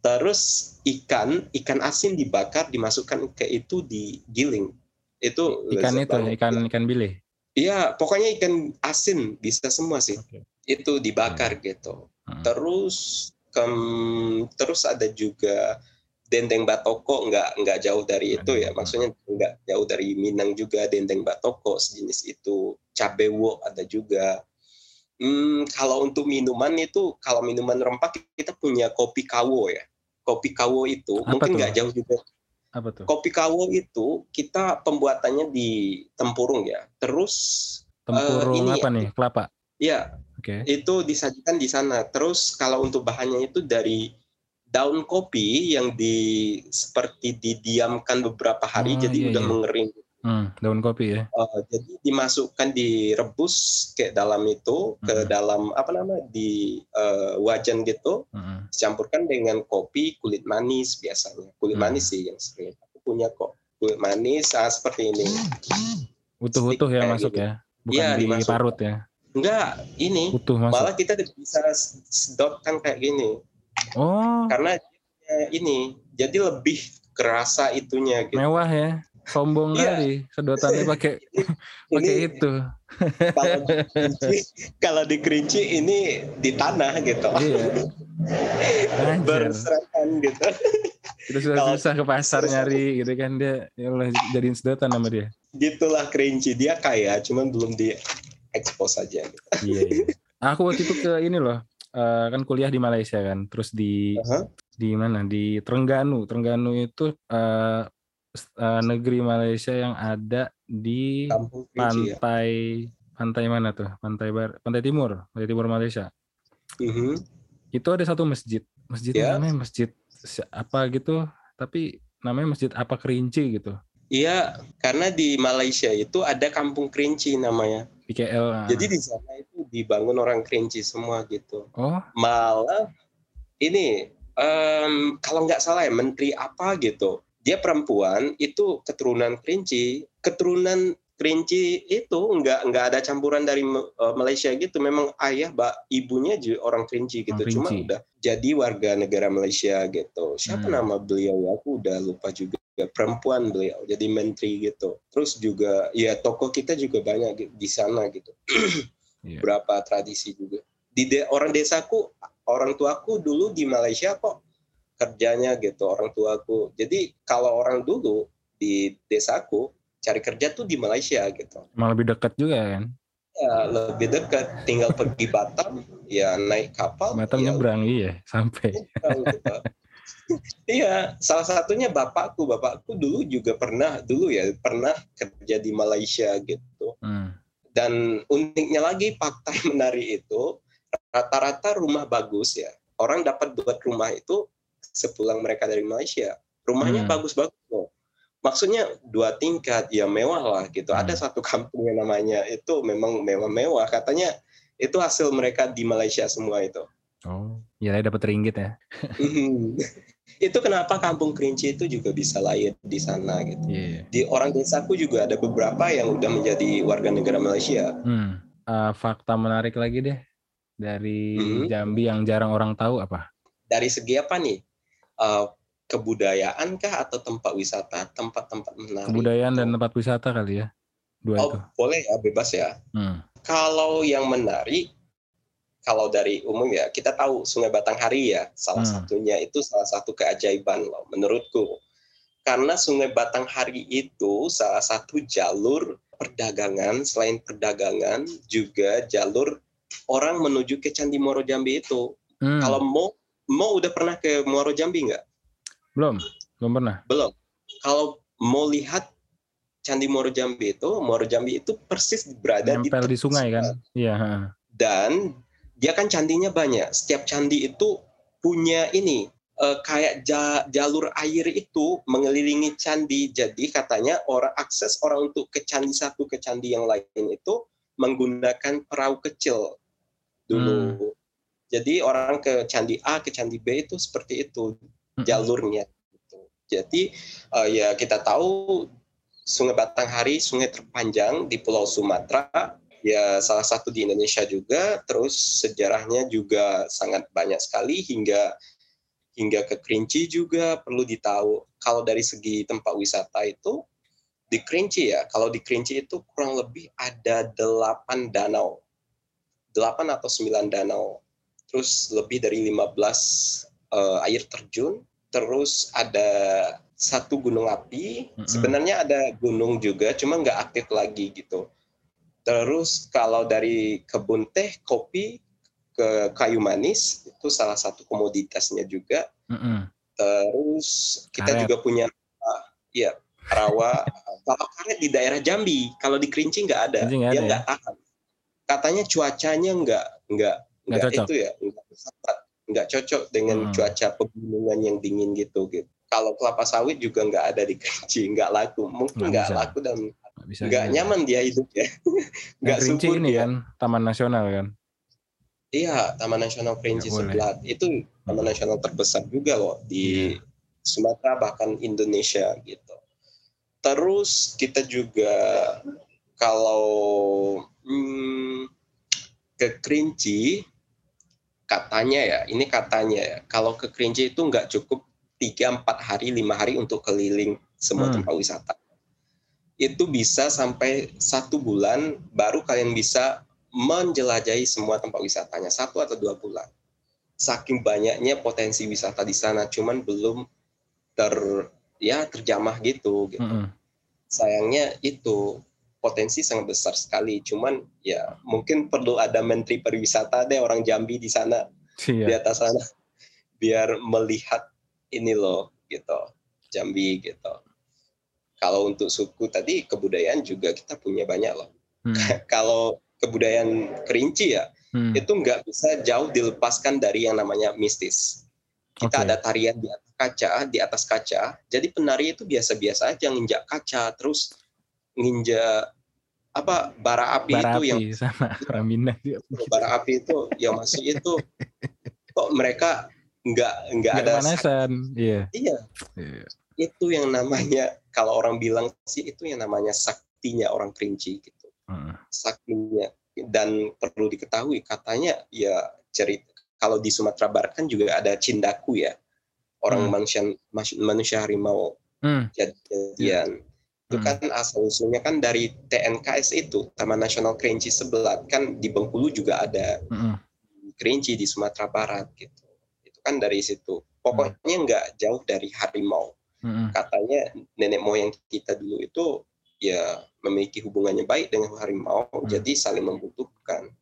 [SPEAKER 2] terus ikan ikan asin dibakar dimasukkan ke itu digiling itu
[SPEAKER 1] ikan itu ikan ikan bile
[SPEAKER 2] Iya, pokoknya ikan asin bisa semua sih.
[SPEAKER 1] Oke.
[SPEAKER 2] Itu dibakar gitu.
[SPEAKER 1] Hmm.
[SPEAKER 2] Terus kem, terus ada juga dendeng batoko nggak nggak jauh dari itu ya. Maksudnya nggak jauh dari Minang juga dendeng batoko sejenis itu. Cabewo ada juga. Hmm, kalau untuk minuman itu kalau minuman rempah kita punya kopi kawo ya. Kopi kawo itu
[SPEAKER 1] Apa
[SPEAKER 2] mungkin nggak jauh juga
[SPEAKER 1] Apa tuh?
[SPEAKER 2] kopi kawo itu kita pembuatannya di tempurung ya. Terus
[SPEAKER 1] Tempurung
[SPEAKER 2] ini
[SPEAKER 1] apa nih? Kelapa.
[SPEAKER 2] ya
[SPEAKER 1] Oke.
[SPEAKER 2] itu disajikan di sana. Terus kalau untuk bahannya itu dari daun kopi yang di seperti didiamkan beberapa hari
[SPEAKER 1] Oh,
[SPEAKER 2] jadi
[SPEAKER 1] iya,
[SPEAKER 2] udah
[SPEAKER 1] iya.
[SPEAKER 2] mengering.
[SPEAKER 1] Hmm, daun kopi ya.
[SPEAKER 2] Eh, jadi dimasukkan direbus ke dalam itu ke
[SPEAKER 1] Hmm.
[SPEAKER 2] dalam apa nama di eh, wajan gitu
[SPEAKER 1] Hmm.
[SPEAKER 2] dicampurkan dengan kopi kulit manis biasanya kulit
[SPEAKER 1] Hmm.
[SPEAKER 2] manis sih yang sering aku punya kok kulit manis ah, seperti ini
[SPEAKER 1] Utuh-utuh ya
[SPEAKER 2] kayak
[SPEAKER 1] masuk
[SPEAKER 2] gitu.
[SPEAKER 1] ya. Bukan
[SPEAKER 2] Iya, dimasukkan.
[SPEAKER 1] diparut ya.
[SPEAKER 2] enggak ini
[SPEAKER 1] Utuh masuk.
[SPEAKER 2] malah kita bisa sedotkan kayak gini
[SPEAKER 1] Oh,
[SPEAKER 2] karena ini jadi lebih kerasa itunya gitu
[SPEAKER 1] mewah ya. Sombong
[SPEAKER 2] Iya.
[SPEAKER 1] kali. Sedotannya pakai pakai itu.
[SPEAKER 2] kalau di kerinci, kalau ini di tanah gitu
[SPEAKER 1] Iya.
[SPEAKER 2] Berserakan gitu
[SPEAKER 1] Kita sudah
[SPEAKER 2] Kalau-
[SPEAKER 1] susah ke pasar nyari gitu kan dia ya Allah jadiin sedotan sama dia.
[SPEAKER 2] gitulah kerinci dia kaya cuman belum di expose aja gitu.
[SPEAKER 1] Iya, iya. Aku waktu itu ke ini loh. Eh, kan kuliah di Malaysia kan. Terus di
[SPEAKER 2] Aha.
[SPEAKER 1] di mana? Di Terengganu. Terengganu itu eh, s- eh, negeri Malaysia yang ada di
[SPEAKER 2] kampung kerinci ya
[SPEAKER 1] pantai pantai mana tuh? Pantai bar, pantai timur, pantai timur Malaysia.
[SPEAKER 2] Mhm.
[SPEAKER 1] Itu ada satu masjid. Masjid
[SPEAKER 2] Ya.
[SPEAKER 1] namanya masjid apa gitu, tapi namanya masjid apa kerinci gitu.
[SPEAKER 2] Iya, karena di Malaysia itu ada kampung kerinci namanya.
[SPEAKER 1] Di KL. ah.
[SPEAKER 2] Jadi di sana itu dibangun orang kerinci semua gitu.
[SPEAKER 1] oh,
[SPEAKER 2] Malah ini em, kalau nggak salah ya menteri apa gitu, dia perempuan itu keturunan kerinci, keturunan kerinci itu nggak nggak ada campuran dari eh, Malaysia gitu. Memang ayah, mbak, ibunya juga orang kerinci gitu.
[SPEAKER 1] Orang
[SPEAKER 2] Cuma udah jadi warga negara Malaysia gitu. Siapa
[SPEAKER 1] Hmm.
[SPEAKER 2] nama beliau ya? Aku udah lupa juga. Perempuan beliau jadi menteri gitu. Terus juga ya tokoh kita juga banyak di sana gitu.
[SPEAKER 1] Iya.
[SPEAKER 2] Berapa tradisi juga. Di de- orang desaku, orang tuaku dulu di Malaysia kok kerjanya gitu orang tuaku. Jadi kalau orang dulu di desaku cari kerja tuh di Malaysia gitu.
[SPEAKER 1] malah lebih dekat juga kan.
[SPEAKER 2] Ya, lebih dekat, tinggal pergi Batam, ya naik kapal.
[SPEAKER 1] Batam
[SPEAKER 2] ya
[SPEAKER 1] nyebrang iya sampai.
[SPEAKER 2] Gitu. Iya, salah satunya bapakku. Bapakku dulu juga pernah dulu ya pernah kerja di Malaysia gitu.
[SPEAKER 1] Hmm.
[SPEAKER 2] Dan uniknya lagi fakta yang menarik itu rata-rata rumah bagus ya. Orang dapat buat rumah itu sepulang mereka dari Malaysia. Rumahnya
[SPEAKER 1] Hmm.
[SPEAKER 2] bagus-bagus loh. Maksudnya dua tingkat ya mewah lah gitu.
[SPEAKER 1] Hmm.
[SPEAKER 2] Ada satu kampung yang namanya itu memang mewah-mewah. Katanya itu hasil mereka di Malaysia semua itu.
[SPEAKER 1] Oh, ya dapat ringgit ya.
[SPEAKER 2] Itu kenapa kampung kerinci itu juga bisa lahir di sana gitu.
[SPEAKER 1] Iya.
[SPEAKER 2] Di orang desaku juga ada beberapa yang udah menjadi warga negara Malaysia.
[SPEAKER 1] Hmm. Eh, fakta menarik lagi deh dari
[SPEAKER 2] Hmm.
[SPEAKER 1] Jambi yang jarang orang tahu apa?
[SPEAKER 2] Dari segi apa nih? Eh, kebudayaan kah atau tempat wisata, tempat-tempat menarik?
[SPEAKER 1] Kebudayaan dan tempat wisata kali ya. Dua
[SPEAKER 2] Oh,
[SPEAKER 1] itu.
[SPEAKER 2] boleh ya, bebas ya.
[SPEAKER 1] Hmm.
[SPEAKER 2] Kalau yang menarik, kalau dari umum ya, kita tahu Sungai Batanghari ya, salah
[SPEAKER 1] Hmm.
[SPEAKER 2] satunya itu salah satu keajaiban loh, menurutku. Karena Sungai Batanghari itu salah satu jalur perdagangan, selain perdagangan, juga jalur orang menuju ke Candi Muaro Jambi itu.
[SPEAKER 1] Hmm.
[SPEAKER 2] Kalau mau, mau udah pernah ke Muaro Jambi nggak?
[SPEAKER 1] belum, belum pernah.
[SPEAKER 2] Belum. Kalau mau lihat Candi Muaro Jambi itu, Muaro Jambi itu persis berada di
[SPEAKER 1] Nempel di
[SPEAKER 2] tepi
[SPEAKER 1] sungai kan? Iya.
[SPEAKER 2] dan dia kan candinya banyak. Setiap candi itu punya ini eh, kayak ja- jalur air itu mengelilingi candi. Jadi katanya orang akses orang untuk ke candi satu ke candi yang lain itu menggunakan perahu kecil dulu. Jadi orang ke candi A ke candi B itu seperti itu
[SPEAKER 1] Hmm.
[SPEAKER 2] jalurnya. gitu. Jadi eh, ya kita tahu Sungai Batanghari sungai terpanjang di Pulau Sumatera ya salah satu di Indonesia juga terus sejarahnya juga sangat banyak sekali hingga hingga ke Kerinci juga perlu ditahu kalau dari segi tempat wisata itu di Kerinci ya, kalau di Kerinci itu kurang lebih ada delapan danau. delapan atau sembilan danau. Terus lebih dari 15 uh, air terjun. Terus ada satu gunung api. Sebenarnya ada gunung juga, cuma nggak aktif lagi gitu. Terus kalau dari kebun teh, kopi, ke kayu manis, itu salah satu komoditasnya juga.
[SPEAKER 1] Mm-mm.
[SPEAKER 2] Terus kita
[SPEAKER 1] Karet.
[SPEAKER 2] juga punya, ya rawa. kalau karet di daerah Jambi, kalau di Kerinci nggak ada,
[SPEAKER 1] Kerinci nggak
[SPEAKER 2] dia
[SPEAKER 1] ada ya?
[SPEAKER 2] nggak tahan. Katanya cuacanya nggak nggak
[SPEAKER 1] Nggak
[SPEAKER 2] nggak itu ya, nggak nggak cocok dengan
[SPEAKER 1] Hmm.
[SPEAKER 2] cuaca pegunungan yang dingin gitu gitu. Kalau kelapa sawit juga nggak ada di Kerinci, nggak laku, mungkin
[SPEAKER 1] Nggak
[SPEAKER 2] nggak laku dan
[SPEAKER 1] Nggak bisa
[SPEAKER 2] nggak nyaman dia hidup ya, nggak subur
[SPEAKER 1] ini
[SPEAKER 2] dia.
[SPEAKER 1] kan Taman Nasional kan.
[SPEAKER 2] Iya, Taman Nasional Kerinci sebelah itu taman nasional terbesar juga loh di
[SPEAKER 1] Iya.
[SPEAKER 2] Sumatera bahkan Indonesia gitu. Terus kita juga kalau hmm, ke Kerinci katanya ya, ini katanya ya, kalau ke Kerinci itu nggak cukup 3 4 hari, 5 hari untuk keliling semua
[SPEAKER 1] Hmm.
[SPEAKER 2] tempat wisata. Itu bisa sampai satu bulan baru kalian bisa menjelajahi semua tempat wisatanya satu atau dua bulan. Saking banyaknya potensi wisata di sana, cuman belum ter ya terjamah gitu. gitu.
[SPEAKER 1] Mm-mm.
[SPEAKER 2] Sayangnya itu potensi sangat besar sekali. Cuman ya mungkin perlu ada menteri pariwisata deh orang Jambi di sana di
[SPEAKER 1] Iya.
[SPEAKER 2] atas sana biar melihat ini loh gitu Jambi gitu. Kalau untuk suku tadi kebudayaan juga kita punya banyak loh.
[SPEAKER 1] Hmm.
[SPEAKER 2] Kalau kebudayaan Kerinci ya
[SPEAKER 1] Hmm.
[SPEAKER 2] itu nggak bisa jauh dilepaskan dari yang namanya mistis. Kita
[SPEAKER 1] Oke.
[SPEAKER 2] ada tarian di atas kaca, di atas kaca. Jadi penari itu biasa-biasa aja nginjak kaca, terus nginjak apa bara api
[SPEAKER 1] Bara
[SPEAKER 2] itu yang
[SPEAKER 1] api sama orang Minang juga.
[SPEAKER 2] bara api itu yang masuk itu kok mereka nggak nggak ada.
[SPEAKER 1] Iya.
[SPEAKER 2] iya
[SPEAKER 1] Iya.
[SPEAKER 2] Itu yang namanya kalau orang bilang sih itu yang namanya saktinya orang kerinci gitu
[SPEAKER 1] Mm.
[SPEAKER 2] saktinya dan perlu diketahui katanya ya cerita kalau di Sumatera Barat kan juga ada cindaku ya orang
[SPEAKER 1] Hmm.
[SPEAKER 2] manusia manusia harimau
[SPEAKER 1] Hmm.
[SPEAKER 2] jadian itu
[SPEAKER 1] Hmm.
[SPEAKER 2] kan asal usulnya kan dari TNKS itu Taman Nasional Kerinci sebelah kan di Bengkulu juga ada
[SPEAKER 1] Mm-mm.
[SPEAKER 2] Kerinci di Sumatera Barat gitu. Itu kan dari situ. Pokoknya nggak jauh dari harimau. Katanya nenek moyang kita dulu itu ya memiliki hubungannya baik dengan harimau,
[SPEAKER 1] Hmm.
[SPEAKER 2] jadi saling membutuhkan.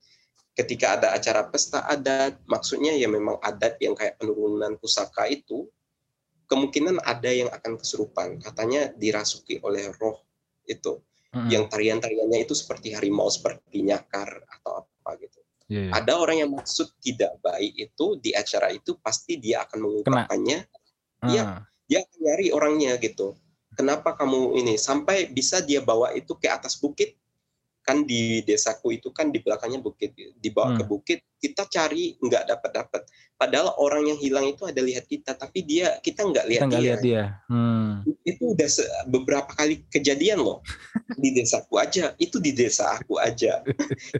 [SPEAKER 2] Ketika ada acara pesta adat, maksudnya ya memang adat yang kayak penurunan pusaka itu, kemungkinan ada yang akan kesurupan. Katanya dirasuki oleh roh itu,
[SPEAKER 1] Mm-mm.
[SPEAKER 2] yang tarian-tariannya itu seperti harimau, seperti nyakar atau apa gitu
[SPEAKER 1] Iya, iya.
[SPEAKER 2] ada orang yang maksud tidak baik itu di acara itu pasti dia akan mengungkapkannya iya.
[SPEAKER 1] Ah.
[SPEAKER 2] Dia akan nyari orangnya gitu kenapa kamu ini sampai bisa dia bawa itu ke atas bukit kan di desaku itu kan di belakangnya bukit dibawa
[SPEAKER 1] Hmm.
[SPEAKER 2] ke bukit kita cari nggak dapat dapat padahal orang yang hilang itu ada lihat kita tapi dia kita nggak lihat
[SPEAKER 1] Kita
[SPEAKER 2] dia
[SPEAKER 1] lihat dia. Hmm.
[SPEAKER 2] itu udah beberapa kali kejadian loh di desaku aja itu di desa aku aja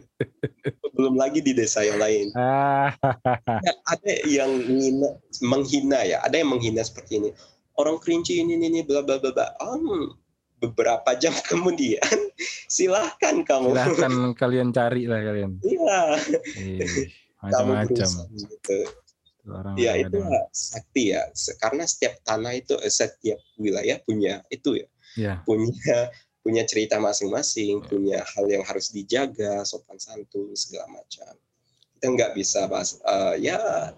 [SPEAKER 2] belum lagi di desa yang lain
[SPEAKER 1] Ah.
[SPEAKER 2] Ya, ada yang menghina, menghina ya, ada yang menghina seperti ini. Orang kerinci ini ini, ini bla bla bla bla. Um, beberapa jam kemudian silahkan kamu.
[SPEAKER 1] Silahkan kalian cari lah kalian.
[SPEAKER 2] Iya,
[SPEAKER 1] Macam-macam.
[SPEAKER 2] gitu.
[SPEAKER 1] Orang
[SPEAKER 2] Ya itu sakti ya, karena setiap tanah itu, eh, setiap wilayah punya itu ya,
[SPEAKER 1] Ya.
[SPEAKER 2] punya punya cerita masing-masing,
[SPEAKER 1] Ya.
[SPEAKER 2] punya hal yang harus dijaga, sopan santun segala macam. Kita nggak bisa bahas, eh, ya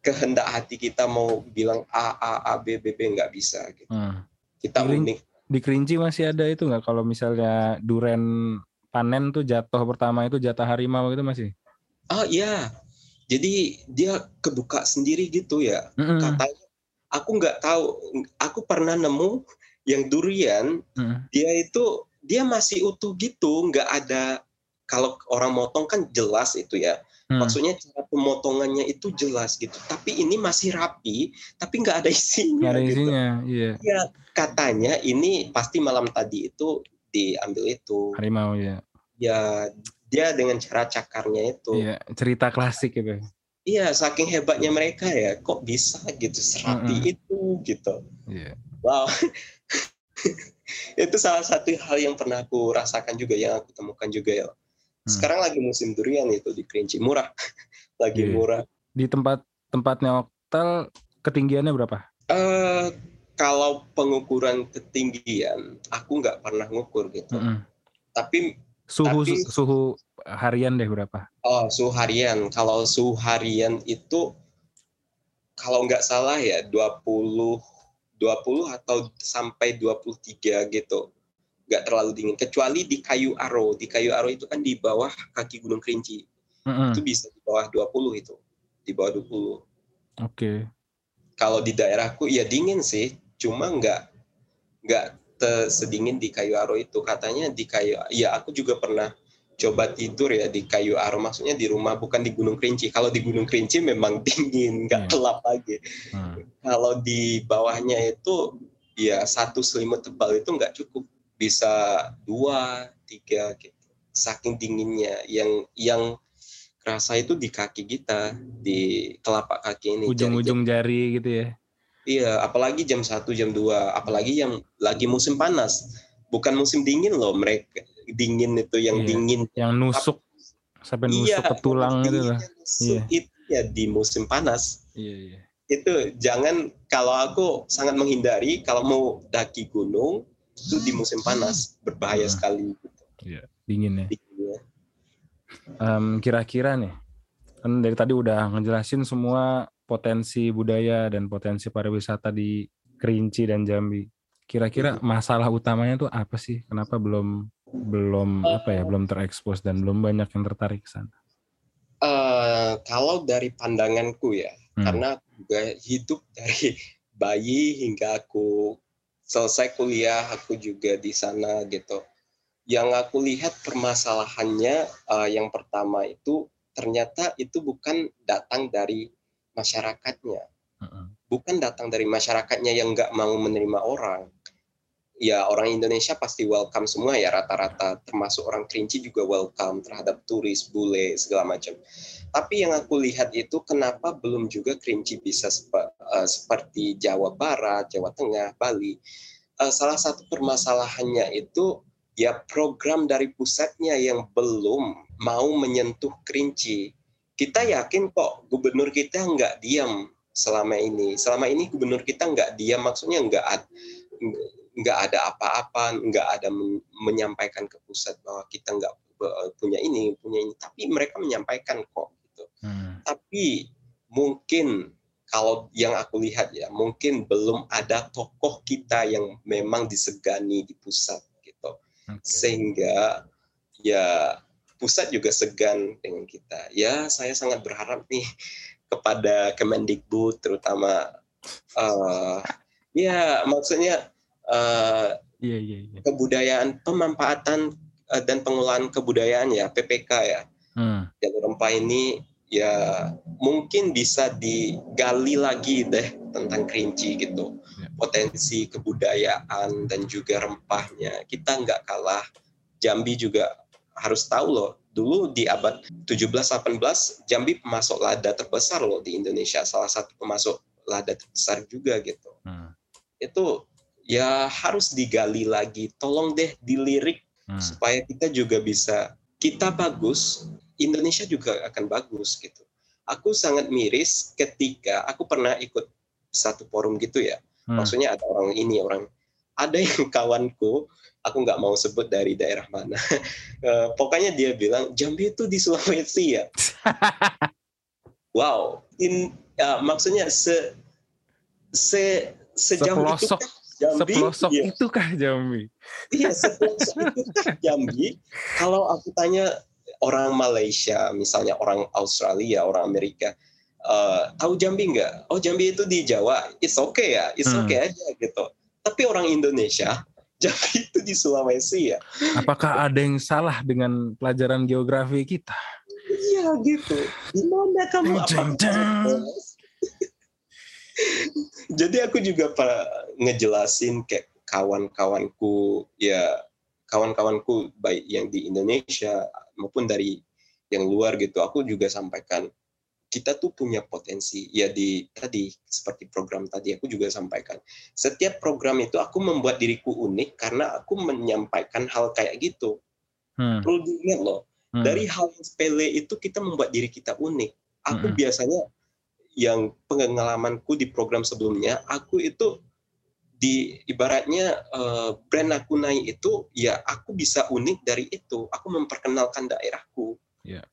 [SPEAKER 2] kehendak hati kita mau bilang A A A B B B nggak bisa. Gitu.
[SPEAKER 1] Hmm.
[SPEAKER 2] Kita
[SPEAKER 1] Feeling-
[SPEAKER 2] unik.
[SPEAKER 1] Di Kerinci masih ada itu nggak kalau misalnya duren panen tuh jatuh pertama itu jatah harimau itu masih?
[SPEAKER 2] Ah iya, jadi dia kebuka sendiri gitu ya.
[SPEAKER 1] Mm-mm.
[SPEAKER 2] Katanya, aku nggak tahu. Aku pernah nemu yang durian
[SPEAKER 1] Mm-mm.
[SPEAKER 2] dia itu dia masih utuh gitu, nggak ada kalau orang motong kan jelas itu ya.
[SPEAKER 1] Hmm.
[SPEAKER 2] Maksudnya cara pemotongannya itu jelas gitu. Tapi ini masih rapi, tapi nggak ada isinya.
[SPEAKER 1] Nggak ada
[SPEAKER 2] gitu.
[SPEAKER 1] isinya, iya.
[SPEAKER 2] Ya, katanya ini pasti malam tadi itu diambil itu.
[SPEAKER 1] Harimau ya.
[SPEAKER 2] Ya dia dengan cara cakarnya itu.
[SPEAKER 1] Iya, cerita klasik gitu.
[SPEAKER 2] Iya, saking hebatnya mereka ya, kok bisa gitu serapi
[SPEAKER 1] Mm-mm.
[SPEAKER 2] itu gitu.
[SPEAKER 1] Iya.
[SPEAKER 2] Wow. itu salah satu hal yang pernah aku rasakan juga yang aku temukan juga ya.
[SPEAKER 1] Hmm.
[SPEAKER 2] Sekarang lagi musim durian itu di Kerinci murah, lagi
[SPEAKER 1] Iya.
[SPEAKER 2] murah.
[SPEAKER 1] Di tempat tempatnya Oktal ketinggiannya berapa?
[SPEAKER 2] Eh kalau pengukuran ketinggian, aku nggak pernah ngukur gitu.
[SPEAKER 1] Mm-mm.
[SPEAKER 2] Tapi
[SPEAKER 1] Suhu
[SPEAKER 2] Tapi-
[SPEAKER 1] suhu harian deh berapa?
[SPEAKER 2] oh suhu harian, kalau suhu harian itu kalau nggak salah ya 20 20 atau sampai 23 gitu. Nggak terlalu dingin. Kecuali di Kayu Aro. Di Kayu Aro itu kan di bawah kaki Gunung Kerinci.
[SPEAKER 1] Mm-mm.
[SPEAKER 2] Itu bisa di bawah 20 itu. Di bawah 20.
[SPEAKER 1] Oke.
[SPEAKER 2] Kalau di daerahku ya dingin sih, cuma nggak nggak sedingin di Kayu Aro itu. Katanya di Kayu, ya aku juga pernah coba tidur ya di Kayu Aro, maksudnya di rumah bukan di Gunung Kerinci. Kalau di Gunung Kerinci memang dingin, nggak
[SPEAKER 1] Hmm.
[SPEAKER 2] gelap lagi.
[SPEAKER 1] Hmm.
[SPEAKER 2] Kalau di bawahnya itu ya satu selimut tebal itu nggak cukup, bisa dua, tiga gitu. Saking dinginnya, yang yang kerasa itu di kaki kita, di telapak kaki ini.
[SPEAKER 1] Ujung-ujung jari gitu ya.
[SPEAKER 2] Iya, apalagi jam 1, jam 2, apalagi yang lagi musim panas. Bukan musim dingin loh, mereka dingin itu yang
[SPEAKER 1] Iya.
[SPEAKER 2] dingin.
[SPEAKER 1] Yang nusuk sampai nusuk
[SPEAKER 2] Iya,
[SPEAKER 1] ke tulang gitu lah.
[SPEAKER 2] nusuk Itu ya di musim panas.
[SPEAKER 1] Iya, iya.
[SPEAKER 2] Itu jangan kalau aku sangat menghindari kalau mau daki gunung itu di musim panas berbahaya
[SPEAKER 1] Hmm.
[SPEAKER 2] sekali gitu.
[SPEAKER 1] Dingin ya.
[SPEAKER 2] dinginnya.
[SPEAKER 1] Em, kira-kira nih, kan dari tadi udah ngejelasin semua potensi budaya dan potensi pariwisata di Kerinci dan Jambi. Kira-kira masalah utamanya tuh apa sih? Kenapa belum belum apa ya, belum terekspos dan belum banyak yang tertarik ke sana?
[SPEAKER 2] Eh, kalau dari pandanganku ya,
[SPEAKER 1] Hmm.
[SPEAKER 2] karena aku juga hidup dari bayi hingga aku selesai kuliah aku juga di sana gitu. Yang aku lihat permasalahannya eh, yang pertama itu ternyata itu bukan datang dari masyarakatnya.
[SPEAKER 1] Heeh.
[SPEAKER 2] bukan datang dari masyarakatnya yang nggak mau menerima orang ya orang Indonesia pasti welcome semua ya rata-rata termasuk orang Kerinci juga welcome terhadap turis bule segala macam. Tapi yang aku lihat itu kenapa belum juga Kerinci bisa eh, seperti Jawa Barat Jawa Tengah Bali. Eh, salah satu permasalahannya itu ya program dari pusatnya yang belum mau menyentuh Kerinci. Kita yakin kok gubernur kita nggak diam selama ini. Selama ini gubernur kita nggak diam, maksudnya nggak nggak ada apa-apa, nggak ada men- menyampaikan ke pusat bahwa kita nggak eh, punya ini, punya ini. Tapi mereka menyampaikan kok. Gitu.
[SPEAKER 1] Hmm.
[SPEAKER 2] Tapi mungkin kalau yang aku lihat ya, mungkin belum ada tokoh kita yang memang disegani di pusat gitu
[SPEAKER 1] Oke.
[SPEAKER 2] sehingga ya pusat juga segan dengan kita. Ya, saya sangat berharap nih kepada Kemendikbud terutama eh ya maksudnya eh,
[SPEAKER 1] Iya, iya, iya.
[SPEAKER 2] kebudayaan pemanfaatan eh, dan pengelolaan kebudayaan ya PPK ya.
[SPEAKER 1] Hmm.
[SPEAKER 2] Jalur rempah ini ya mungkin bisa digali lagi deh tentang kerinci gitu.
[SPEAKER 1] Ya.
[SPEAKER 2] Potensi kebudayaan dan juga rempahnya. Kita nggak kalah. Jambi juga harus tahu loh. Dulu di abad 17-18 Jambi pemasok lada terbesar loh di Indonesia. Salah satu pemasok lada terbesar juga gitu.
[SPEAKER 1] Hmm.
[SPEAKER 2] Itu ya harus digali lagi. Tolong deh dilirik
[SPEAKER 1] Hmm.
[SPEAKER 2] supaya kita juga bisa kita bagus, Indonesia juga akan bagus gitu. Aku sangat miris ketika aku pernah ikut satu forum gitu ya.
[SPEAKER 1] Hmm.
[SPEAKER 2] Maksudnya ada orang ini orang ada yang kawanku, aku nggak mau sebut dari daerah mana. Eh, pokoknya dia bilang Jambi itu di Sulawesi ya. wow, in ya, maksudnya se se sejauh itu Jambi,
[SPEAKER 1] Sepelosok
[SPEAKER 2] Iya.
[SPEAKER 1] itu kah Jambi?
[SPEAKER 2] Iya, sepelosok itu kan Jambi. Kalau aku tanya orang Malaysia, misalnya orang Australia, orang Amerika, eh, tahu Jambi nggak? Oh, Jambi itu di Jawa. It's okay ya, it's
[SPEAKER 1] Hmm.
[SPEAKER 2] okay aja gitu. Tapi orang Indonesia, Jambi itu di Sulawesi ya.
[SPEAKER 1] Apakah ada yang salah dengan pelajaran geografi kita?
[SPEAKER 2] Iya gitu. Di mana kamu?
[SPEAKER 1] Jeng,
[SPEAKER 2] Apa-
[SPEAKER 1] jeng.
[SPEAKER 2] Jadi aku juga pak ngejelasin kayak kawan-kawanku ya kawan-kawanku baik yang di Indonesia maupun dari yang luar gitu. Aku juga sampaikan kita tuh punya potensi ya di tadi seperti program tadi aku juga sampaikan setiap program itu aku membuat diriku unik karena aku menyampaikan hal kayak gitu hmm. perlu diingat loh hmm. dari hal yang sepele itu kita membuat diri kita unik aku hmm. biasanya yang pengalamanku di program sebelumnya aku itu di ibaratnya uh, brand aku naik itu ya aku bisa unik dari itu aku memperkenalkan daerahku yeah.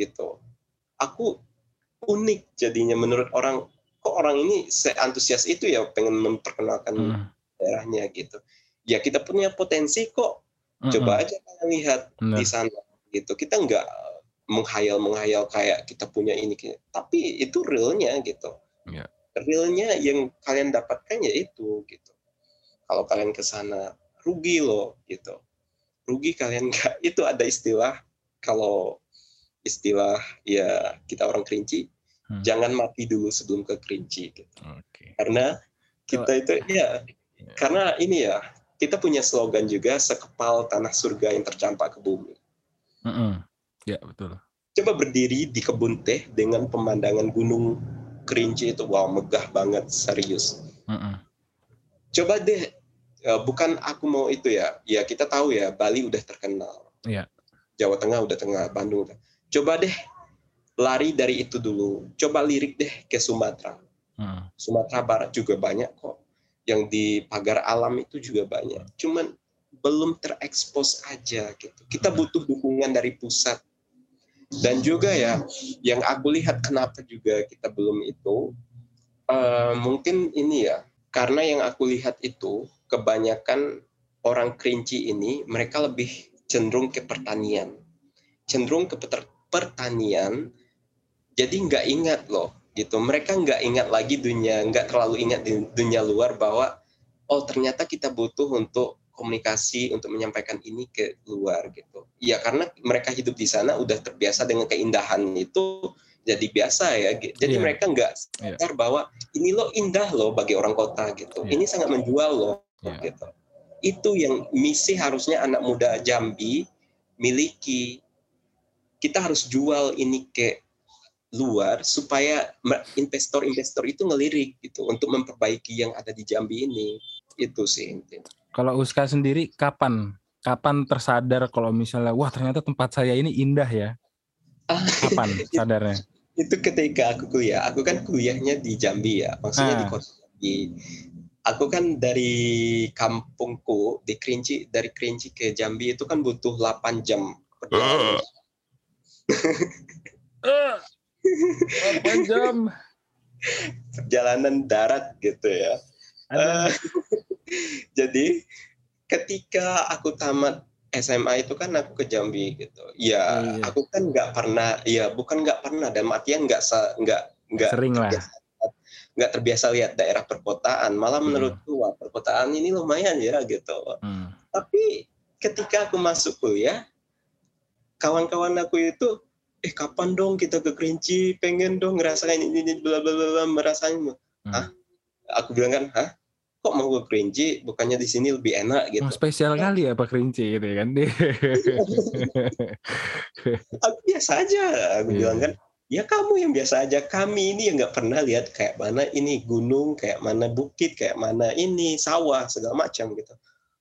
[SPEAKER 2] gitu aku unik jadinya menurut orang kok orang ini seantusias itu ya pengen memperkenalkan hmm. daerahnya gitu ya kita punya potensi kok hmm. coba aja kalian lihat Benar. di sana gitu kita nggak menghayal menghayal kayak kita punya ini tapi itu realnya gitu yeah. realnya yang kalian dapatkan ya itu gitu kalau kalian ke sana rugi loh gitu rugi kalian nggak itu ada istilah kalau istilah ya kita orang kerinci hmm. jangan mati dulu sebelum ke kerinci gitu. Okay. Karena kita itu ya, ya karena ini ya kita punya slogan juga sekepal tanah surga yang tercampak ke bumi.
[SPEAKER 1] Mm -hmm. Ya betul.
[SPEAKER 2] Coba berdiri di kebun teh dengan pemandangan gunung kerinci itu wow megah banget serius. Mm -hmm. Coba deh ya, bukan aku mau itu ya ya kita tahu ya Bali udah terkenal. Yeah. Jawa Tengah udah tengah Bandung udah coba deh lari dari itu dulu coba lirik deh ke Sumatera hmm. Sumatera Barat juga banyak kok yang di pagar alam itu juga banyak cuman belum terekspos aja gitu kita hmm. butuh dukungan dari pusat dan juga ya yang aku lihat kenapa juga kita belum itu uh, mungkin ini ya karena yang aku lihat itu kebanyakan orang kerinci ini mereka lebih cenderung ke pertanian. Cenderung ke pertanian jadi nggak ingat loh gitu. Mereka nggak ingat lagi dunia nggak terlalu ingat dunia luar bahwa oh ternyata kita butuh untuk komunikasi untuk menyampaikan ini ke luar gitu ya karena mereka hidup di sana udah terbiasa dengan keindahan itu jadi biasa ya jadi yeah. mereka nggak iya. sadar yeah. bahwa ini loh indah loh bagi orang kota gitu yeah. ini sangat menjual loh yeah. gitu itu yang misi harusnya anak muda Jambi miliki kita harus jual ini ke luar supaya investor-investor itu ngelirik gitu untuk memperbaiki yang ada di Jambi ini itu sih intinya.
[SPEAKER 1] Kalau Uska sendiri kapan kapan tersadar kalau misalnya wah ternyata tempat saya ini indah ya? Kapan sadarnya?
[SPEAKER 2] itu ketika aku kuliah. Aku kan kuliahnya di Jambi ya, maksudnya ah. di kota Jambi. Aku kan dari kampungku di Kerinci dari Kerinci ke Jambi itu kan butuh 8 jam perjalanan.
[SPEAKER 1] uh, jam
[SPEAKER 2] perjalanan darat gitu ya uh, jadi ketika aku tamat SMA itu kan aku ke Jambi gitu ya oh, iya. aku kan nggak pernah ya bukan nggak pernah dan artian nggak nggak nggak
[SPEAKER 1] sering lah
[SPEAKER 2] nggak terbiasa lihat daerah perkotaan malah hmm. menurutku wah perkotaan ini lumayan ya gitu hmm. tapi ketika aku masuk kuliah kawan-kawan aku itu eh kapan dong kita ke Kerinci pengen dong ngerasain ini ini bla bla bla merasain hmm. Hah? Aku bilang kan hah? Kok mau ke Kerinci? Bukannya di sini lebih enak gitu.
[SPEAKER 1] Oh, spesial kali ya Pak Kerinci gitu ya kan?
[SPEAKER 2] Aku biasa aja aku yeah. bilang kan ya kamu yang biasa aja kami ini yang nggak pernah lihat kayak mana ini gunung kayak mana bukit kayak mana ini sawah segala macam gitu.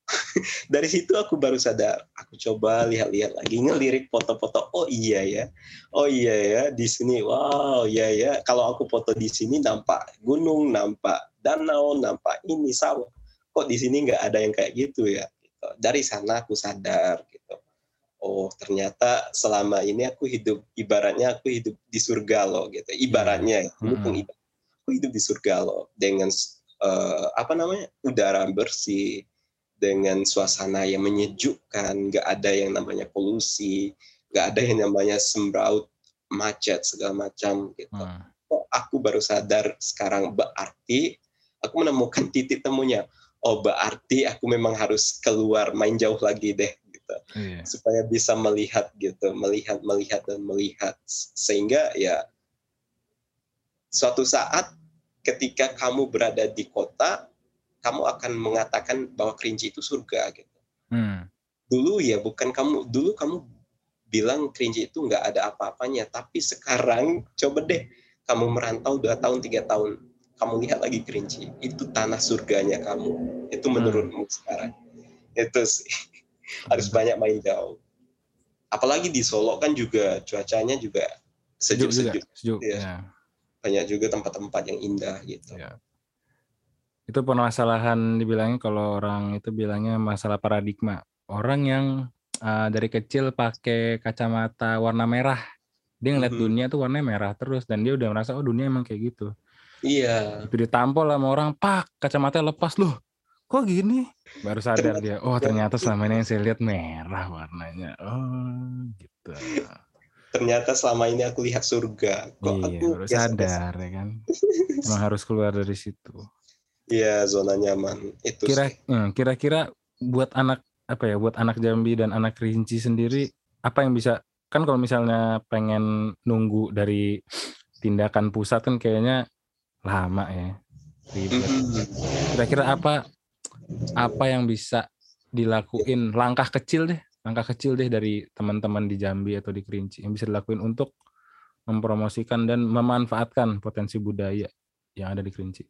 [SPEAKER 2] Dari situ aku baru sadar aku coba lihat-lihat lagi ngelirik foto-foto oh iya ya oh iya ya di sini wow iya ya. Kalau aku foto di sini nampak gunung nampak danau nampak ini sawah kok di sini nggak ada yang kayak gitu ya gitu. dari sana aku sadar gitu oh ternyata selama ini aku hidup ibaratnya aku hidup di surga loh gitu ibaratnya mm -hmm. aku hidup di surga loh dengan uh, apa namanya udara bersih dengan suasana yang menyejukkan, nggak ada yang namanya polusi, nggak ada yang namanya sembraut macet segala macam gitu. Hmm. Oh, aku baru sadar sekarang berarti aku menemukan titik temunya. Oh, berarti aku memang harus keluar main jauh lagi deh gitu. Yeah. Supaya bisa melihat gitu, melihat, melihat dan melihat sehingga ya suatu saat ketika kamu berada di kota kamu akan mengatakan bahwa kerinci itu surga gitu. Hmm. Dulu ya bukan kamu, dulu kamu bilang Kerinci itu nggak ada apa-apanya. Tapi sekarang coba deh kamu merantau dua tahun tiga tahun, kamu lihat lagi Kerinci, itu tanah surganya kamu. Itu menurutmu hmm. sekarang. Itu sih harus banyak main jauh. Apalagi di Solo kan juga cuacanya juga sejuk-sejuk. Sejuk, ya. ya. Banyak juga tempat-tempat yang indah gitu. Ya.
[SPEAKER 1] Itu permasalahan dibilangnya kalau orang itu bilangnya masalah paradigma. Orang yang uh, dari kecil pakai kacamata warna merah, dia ngeliat mm -hmm. dunia tuh warnanya merah terus dan dia udah merasa oh dunia emang kayak gitu.
[SPEAKER 2] Iya.
[SPEAKER 1] Itu ditampol sama orang, pak kacamata lepas loh. Kok gini? Baru sadar dia, oh ternyata selama ini yang saya lihat merah warnanya. Oh gitu
[SPEAKER 2] ternyata selama ini aku lihat surga.
[SPEAKER 1] Kok iya, aku baru sadar ya kan. Emang harus keluar dari situ.
[SPEAKER 2] Iya, zona nyaman itu.
[SPEAKER 1] Kira hmm, kira-kira buat anak apa ya, buat anak Jambi dan anak Rinci sendiri apa yang bisa kan kalau misalnya pengen nunggu dari tindakan pusat kan kayaknya lama ya. Mm-hmm. Kira-kira apa apa yang bisa dilakuin langkah kecil deh langkah kecil deh dari teman-teman di Jambi atau di Kerinci yang bisa dilakuin untuk mempromosikan dan memanfaatkan potensi budaya yang ada di Kerinci?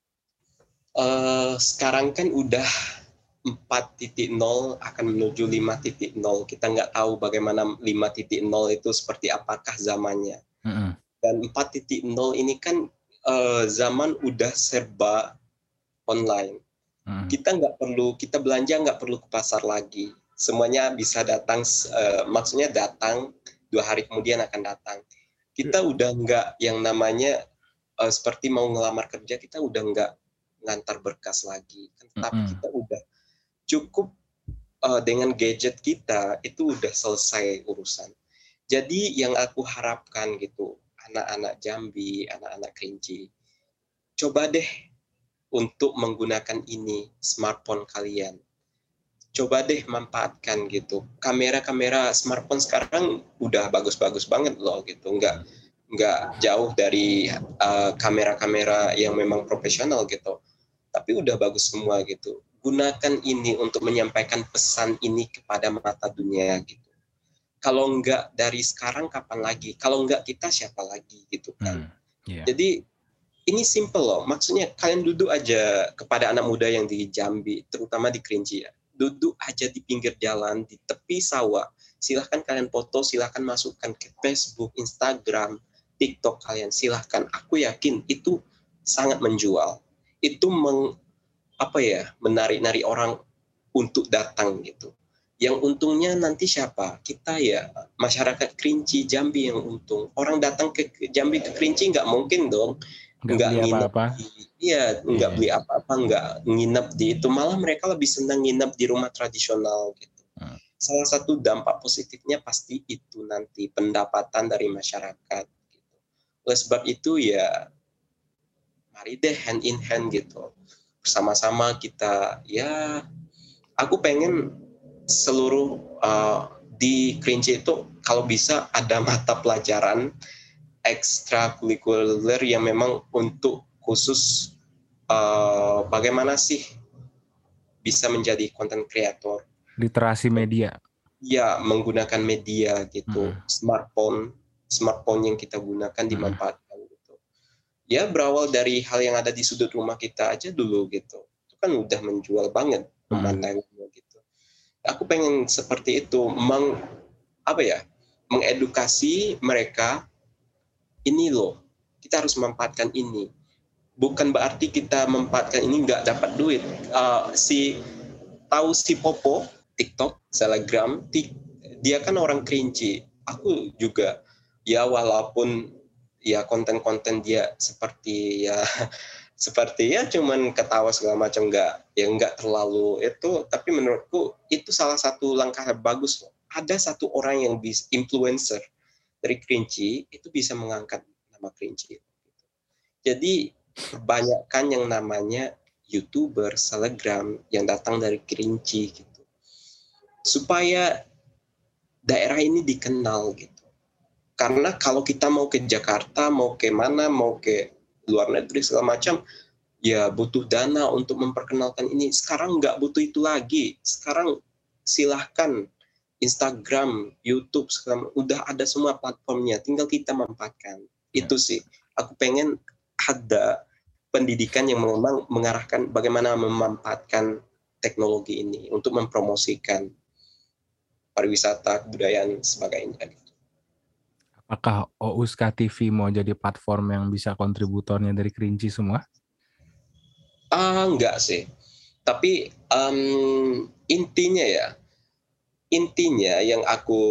[SPEAKER 2] Uh, sekarang kan udah 4.0 akan menuju 5.0. Kita nggak tahu bagaimana 5.0 itu seperti apakah zamannya. Mm -hmm. Dan 4.0 ini kan uh, zaman udah serba online. Mm. Kita nggak perlu, kita belanja nggak perlu ke pasar lagi semuanya bisa datang uh, maksudnya datang dua hari kemudian akan datang kita hmm. udah nggak yang namanya uh, seperti mau ngelamar kerja kita udah nggak ngantar berkas lagi tapi -hmm. kita udah cukup uh, dengan gadget kita itu udah selesai urusan jadi yang aku harapkan gitu anak-anak Jambi anak-anak Kerinci coba deh untuk menggunakan ini smartphone kalian coba deh manfaatkan gitu. Kamera-kamera smartphone sekarang udah bagus-bagus banget loh gitu. Nggak nggak jauh dari eh, kamera-kamera yang memang profesional gitu. Tapi udah bagus semua gitu. Gunakan ini untuk menyampaikan pesan ini kepada mata dunia gitu. Kalau nggak dari sekarang kapan lagi? Kalau nggak kita siapa lagi gitu kan. Hmm, yeah. Jadi ini simple loh. Maksudnya kalian duduk aja kepada anak muda yang di Jambi, terutama di Kerinci ya duduk aja di pinggir jalan di tepi sawah silahkan kalian foto silahkan masukkan ke Facebook Instagram TikTok kalian silahkan aku yakin itu sangat menjual itu meng apa ya menarik-narik orang untuk datang gitu yang untungnya nanti siapa kita ya masyarakat Kerinci Jambi yang untung orang datang ke Jambi ke Kerinci nggak mungkin dong nggak nginep apa-apa. iya nggak yeah. beli apa-apa nggak nginep di itu malah mereka lebih senang nginep di rumah tradisional gitu hmm. salah satu dampak positifnya pasti itu nanti pendapatan dari masyarakat gitu. oleh sebab itu ya mari deh hand in hand gitu bersama-sama kita ya aku pengen seluruh uh, di Kerinci itu kalau bisa ada mata pelajaran ekstrakurikuler yang memang untuk khusus uh, bagaimana sih bisa menjadi konten kreator
[SPEAKER 1] literasi media
[SPEAKER 2] ya menggunakan media gitu hmm. smartphone smartphone yang kita gunakan hmm. dimanfaatkan gitu ya berawal dari hal yang ada di sudut rumah kita aja dulu gitu itu kan udah menjual banget hmm. pemandangannya gitu aku pengen seperti itu meng apa ya mengedukasi mereka ini loh kita harus memanfaatkan ini. Bukan berarti kita memanfaatkan ini nggak dapat duit. Uh, si tahu si Popo TikTok Telegram dia kan orang kerinci. Aku juga ya walaupun ya konten-konten dia seperti ya seperti ya cuman ketawa segala macam nggak ya nggak terlalu itu tapi menurutku itu salah satu langkah bagus ada satu orang yang bisa influencer dari Kerinci itu bisa mengangkat nama Kerinci. Jadi kebanyakan yang namanya youtuber, selebgram yang datang dari Kerinci gitu, supaya daerah ini dikenal gitu. Karena kalau kita mau ke Jakarta, mau ke mana, mau ke luar negeri segala macam, ya butuh dana untuk memperkenalkan ini. Sekarang nggak butuh itu lagi. Sekarang silahkan Instagram, YouTube sekarang udah ada semua platformnya, tinggal kita manfaatkan.
[SPEAKER 1] Ya.
[SPEAKER 2] Itu sih. Aku pengen ada pendidikan yang memang mengarahkan bagaimana memanfaatkan teknologi ini untuk mempromosikan pariwisata, kebudayaan, sebagainya.
[SPEAKER 1] Apakah OUSKA TV mau jadi platform yang bisa kontributornya dari Kerinci semua?
[SPEAKER 2] Ah, enggak sih. Tapi um, intinya ya, intinya yang aku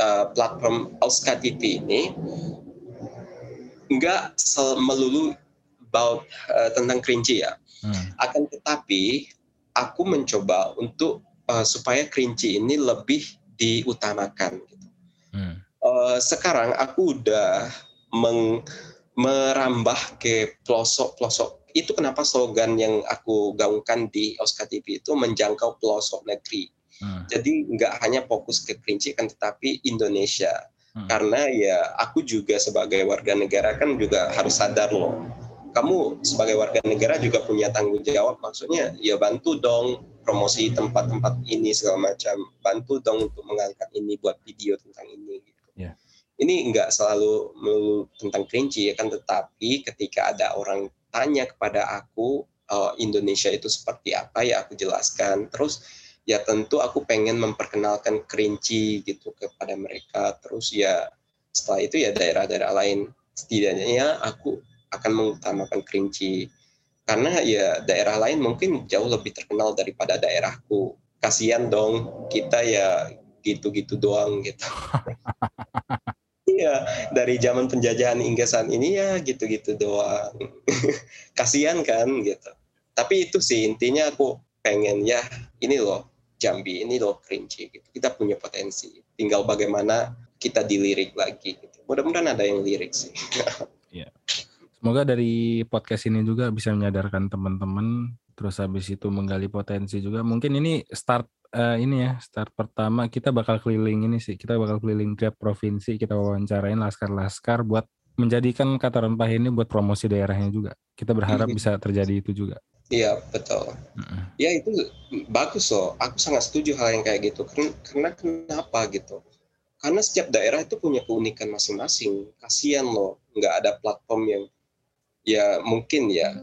[SPEAKER 2] uh, platform Auska TV ini enggak melulu about uh, tentang kerinci ya.
[SPEAKER 1] Hmm.
[SPEAKER 2] Akan tetapi aku mencoba untuk uh, supaya kerinci ini lebih diutamakan. Uh, sekarang aku udah meng- merambah ke pelosok-pelosok. Itu kenapa slogan yang aku gaungkan di Oscar TV itu menjangkau pelosok negeri.
[SPEAKER 1] Hmm.
[SPEAKER 2] Jadi nggak hanya fokus ke Kerinci kan tetapi Indonesia.
[SPEAKER 1] Hmm.
[SPEAKER 2] Karena ya aku juga sebagai warga negara kan juga harus sadar loh. Kamu sebagai warga negara juga punya tanggung jawab. Maksudnya ya bantu dong promosi tempat-tempat ini segala macam. Bantu dong untuk mengangkat ini buat video tentang ini.
[SPEAKER 1] Ya.
[SPEAKER 2] Ini nggak selalu melulu tentang Kerinci ya kan. Tetapi ketika ada orang tanya kepada aku eh, Indonesia itu seperti apa ya aku jelaskan. Terus ya tentu aku pengen memperkenalkan kerinci gitu kepada mereka terus ya setelah itu ya daerah-daerah lain setidaknya ya aku akan mengutamakan kerinci karena ya daerah lain mungkin jauh lebih terkenal daripada daerahku kasihan dong kita ya gitu-gitu doang gitu Iya, dari zaman penjajahan hingga saat ini ya gitu-gitu doang. Kasihan kan gitu. Tapi itu sih intinya aku pengen ya ini loh Jambi ini loh Kerinci gitu. Kita punya potensi. Tinggal bagaimana kita dilirik lagi gitu. Mudah-mudahan ada yang lirik sih.
[SPEAKER 1] Semoga dari podcast ini juga bisa menyadarkan teman-teman, terus habis itu menggali potensi juga. Mungkin ini start eh, ini ya, start pertama kita bakal keliling ini sih. Kita bakal keliling tiap provinsi, kita wawancarain laskar-laskar buat menjadikan kata rempah ini buat promosi daerahnya juga. Kita berharap
[SPEAKER 2] Mhm.
[SPEAKER 1] bisa terjadi itu juga.
[SPEAKER 2] Iya betul.
[SPEAKER 1] Mm-mm.
[SPEAKER 2] Ya itu bagus loh. Aku sangat setuju hal yang kayak gitu. Karena kenapa gitu? Karena setiap daerah itu punya keunikan masing-masing. Kasihan loh, nggak ada platform yang ya mungkin ya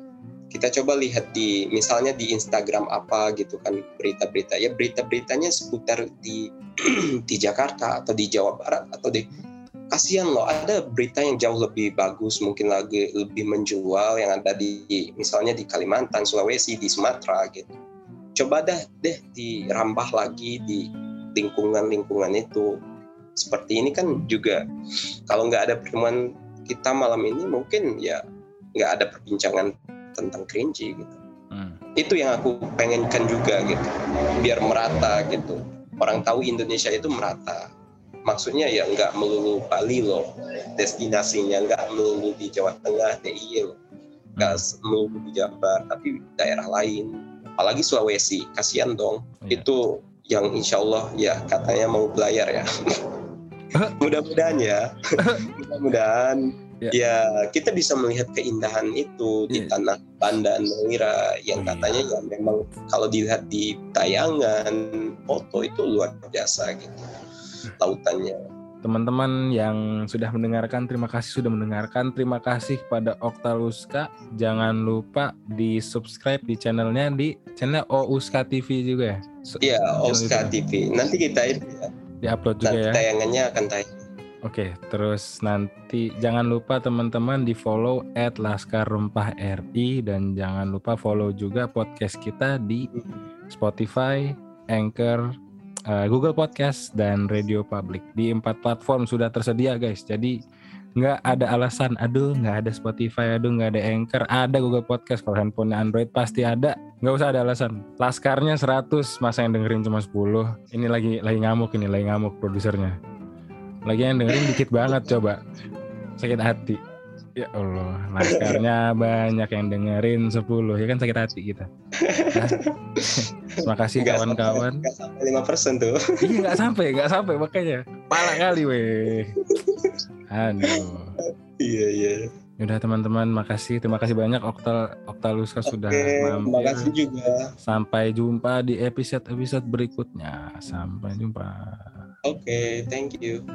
[SPEAKER 2] kita coba lihat di misalnya di Instagram apa gitu kan berita-berita. Ya berita-beritanya seputar di di Jakarta atau di Jawa Barat atau di kasihan loh ada berita yang jauh lebih bagus mungkin lagi lebih menjual yang ada di misalnya di Kalimantan Sulawesi di Sumatera gitu. Coba dah deh dirambah lagi di lingkungan-lingkungan itu. Seperti ini kan juga kalau nggak ada pertemuan kita malam ini mungkin ya nggak ada perbincangan tentang kerinci gitu.
[SPEAKER 1] Hmm.
[SPEAKER 2] itu yang aku pengenkan juga gitu. Biar merata gitu. Orang tahu Indonesia itu merata. Maksudnya ya nggak melulu Bali loh. Destinasinya nggak melulu di Jawa Tengah DIY loh. Nggak melulu di Jabar tapi daerah lain. Apalagi Sulawesi kasihan dong.
[SPEAKER 1] Iya.
[SPEAKER 2] itu yang insya Allah ya katanya mau belayar ya mudah-mudahan ya mudah-mudahan
[SPEAKER 1] Ya.
[SPEAKER 2] ya kita bisa melihat keindahan itu di
[SPEAKER 1] Iya.
[SPEAKER 2] tanah Banda Neira yang
[SPEAKER 1] Iya.
[SPEAKER 2] katanya ya memang kalau dilihat di tayangan foto itu luar biasa gitu lautannya
[SPEAKER 1] Teman-teman yang sudah mendengarkan, terima kasih sudah mendengarkan. Terima kasih kepada Oktaluska. Jangan lupa di subscribe di channelnya di channel Ouska TV juga ya.
[SPEAKER 2] Iya,
[SPEAKER 1] YouTube.
[SPEAKER 2] TV. Nanti kita itu ya,
[SPEAKER 1] Di upload juga
[SPEAKER 2] nanti
[SPEAKER 1] ya.
[SPEAKER 2] tayangannya akan tayang.
[SPEAKER 1] Oke, terus nanti jangan lupa teman-teman di follow at Laskar Rempah RI dan jangan lupa follow juga podcast kita di Spotify, Anchor, eh, Google Podcast dan Radio Public. Di empat platform sudah tersedia guys. Jadi nggak ada alasan, aduh nggak ada Spotify, aduh nggak ada Anchor, ada Google Podcast. Kalau handphone Android pasti ada. Nggak usah ada alasan. Laskarnya 100, masa yang dengerin cuma 10. Ini lagi lagi ngamuk ini, lagi ngamuk produsernya. Lagi yang dengerin dikit banget coba. Sakit hati. Ya Allah, laskarnya banyak yang dengerin 10. Ya kan sakit hati kita. Nah, terima kasih kawan-kawan.
[SPEAKER 2] nggak sampai lima persen tuh.
[SPEAKER 1] Iya nggak sampai, nggak sampai makanya. Pala kali weh. Aduh.
[SPEAKER 2] iya iya.
[SPEAKER 1] Yaudah teman-teman, makasih. Terima kasih banyak Oktal Oktaluska
[SPEAKER 2] Oke,
[SPEAKER 1] sudah
[SPEAKER 2] terima
[SPEAKER 1] mampir.
[SPEAKER 2] kasih juga.
[SPEAKER 1] Sampai jumpa di episode-episode berikutnya. Sampai jumpa.
[SPEAKER 2] Oke, thank you.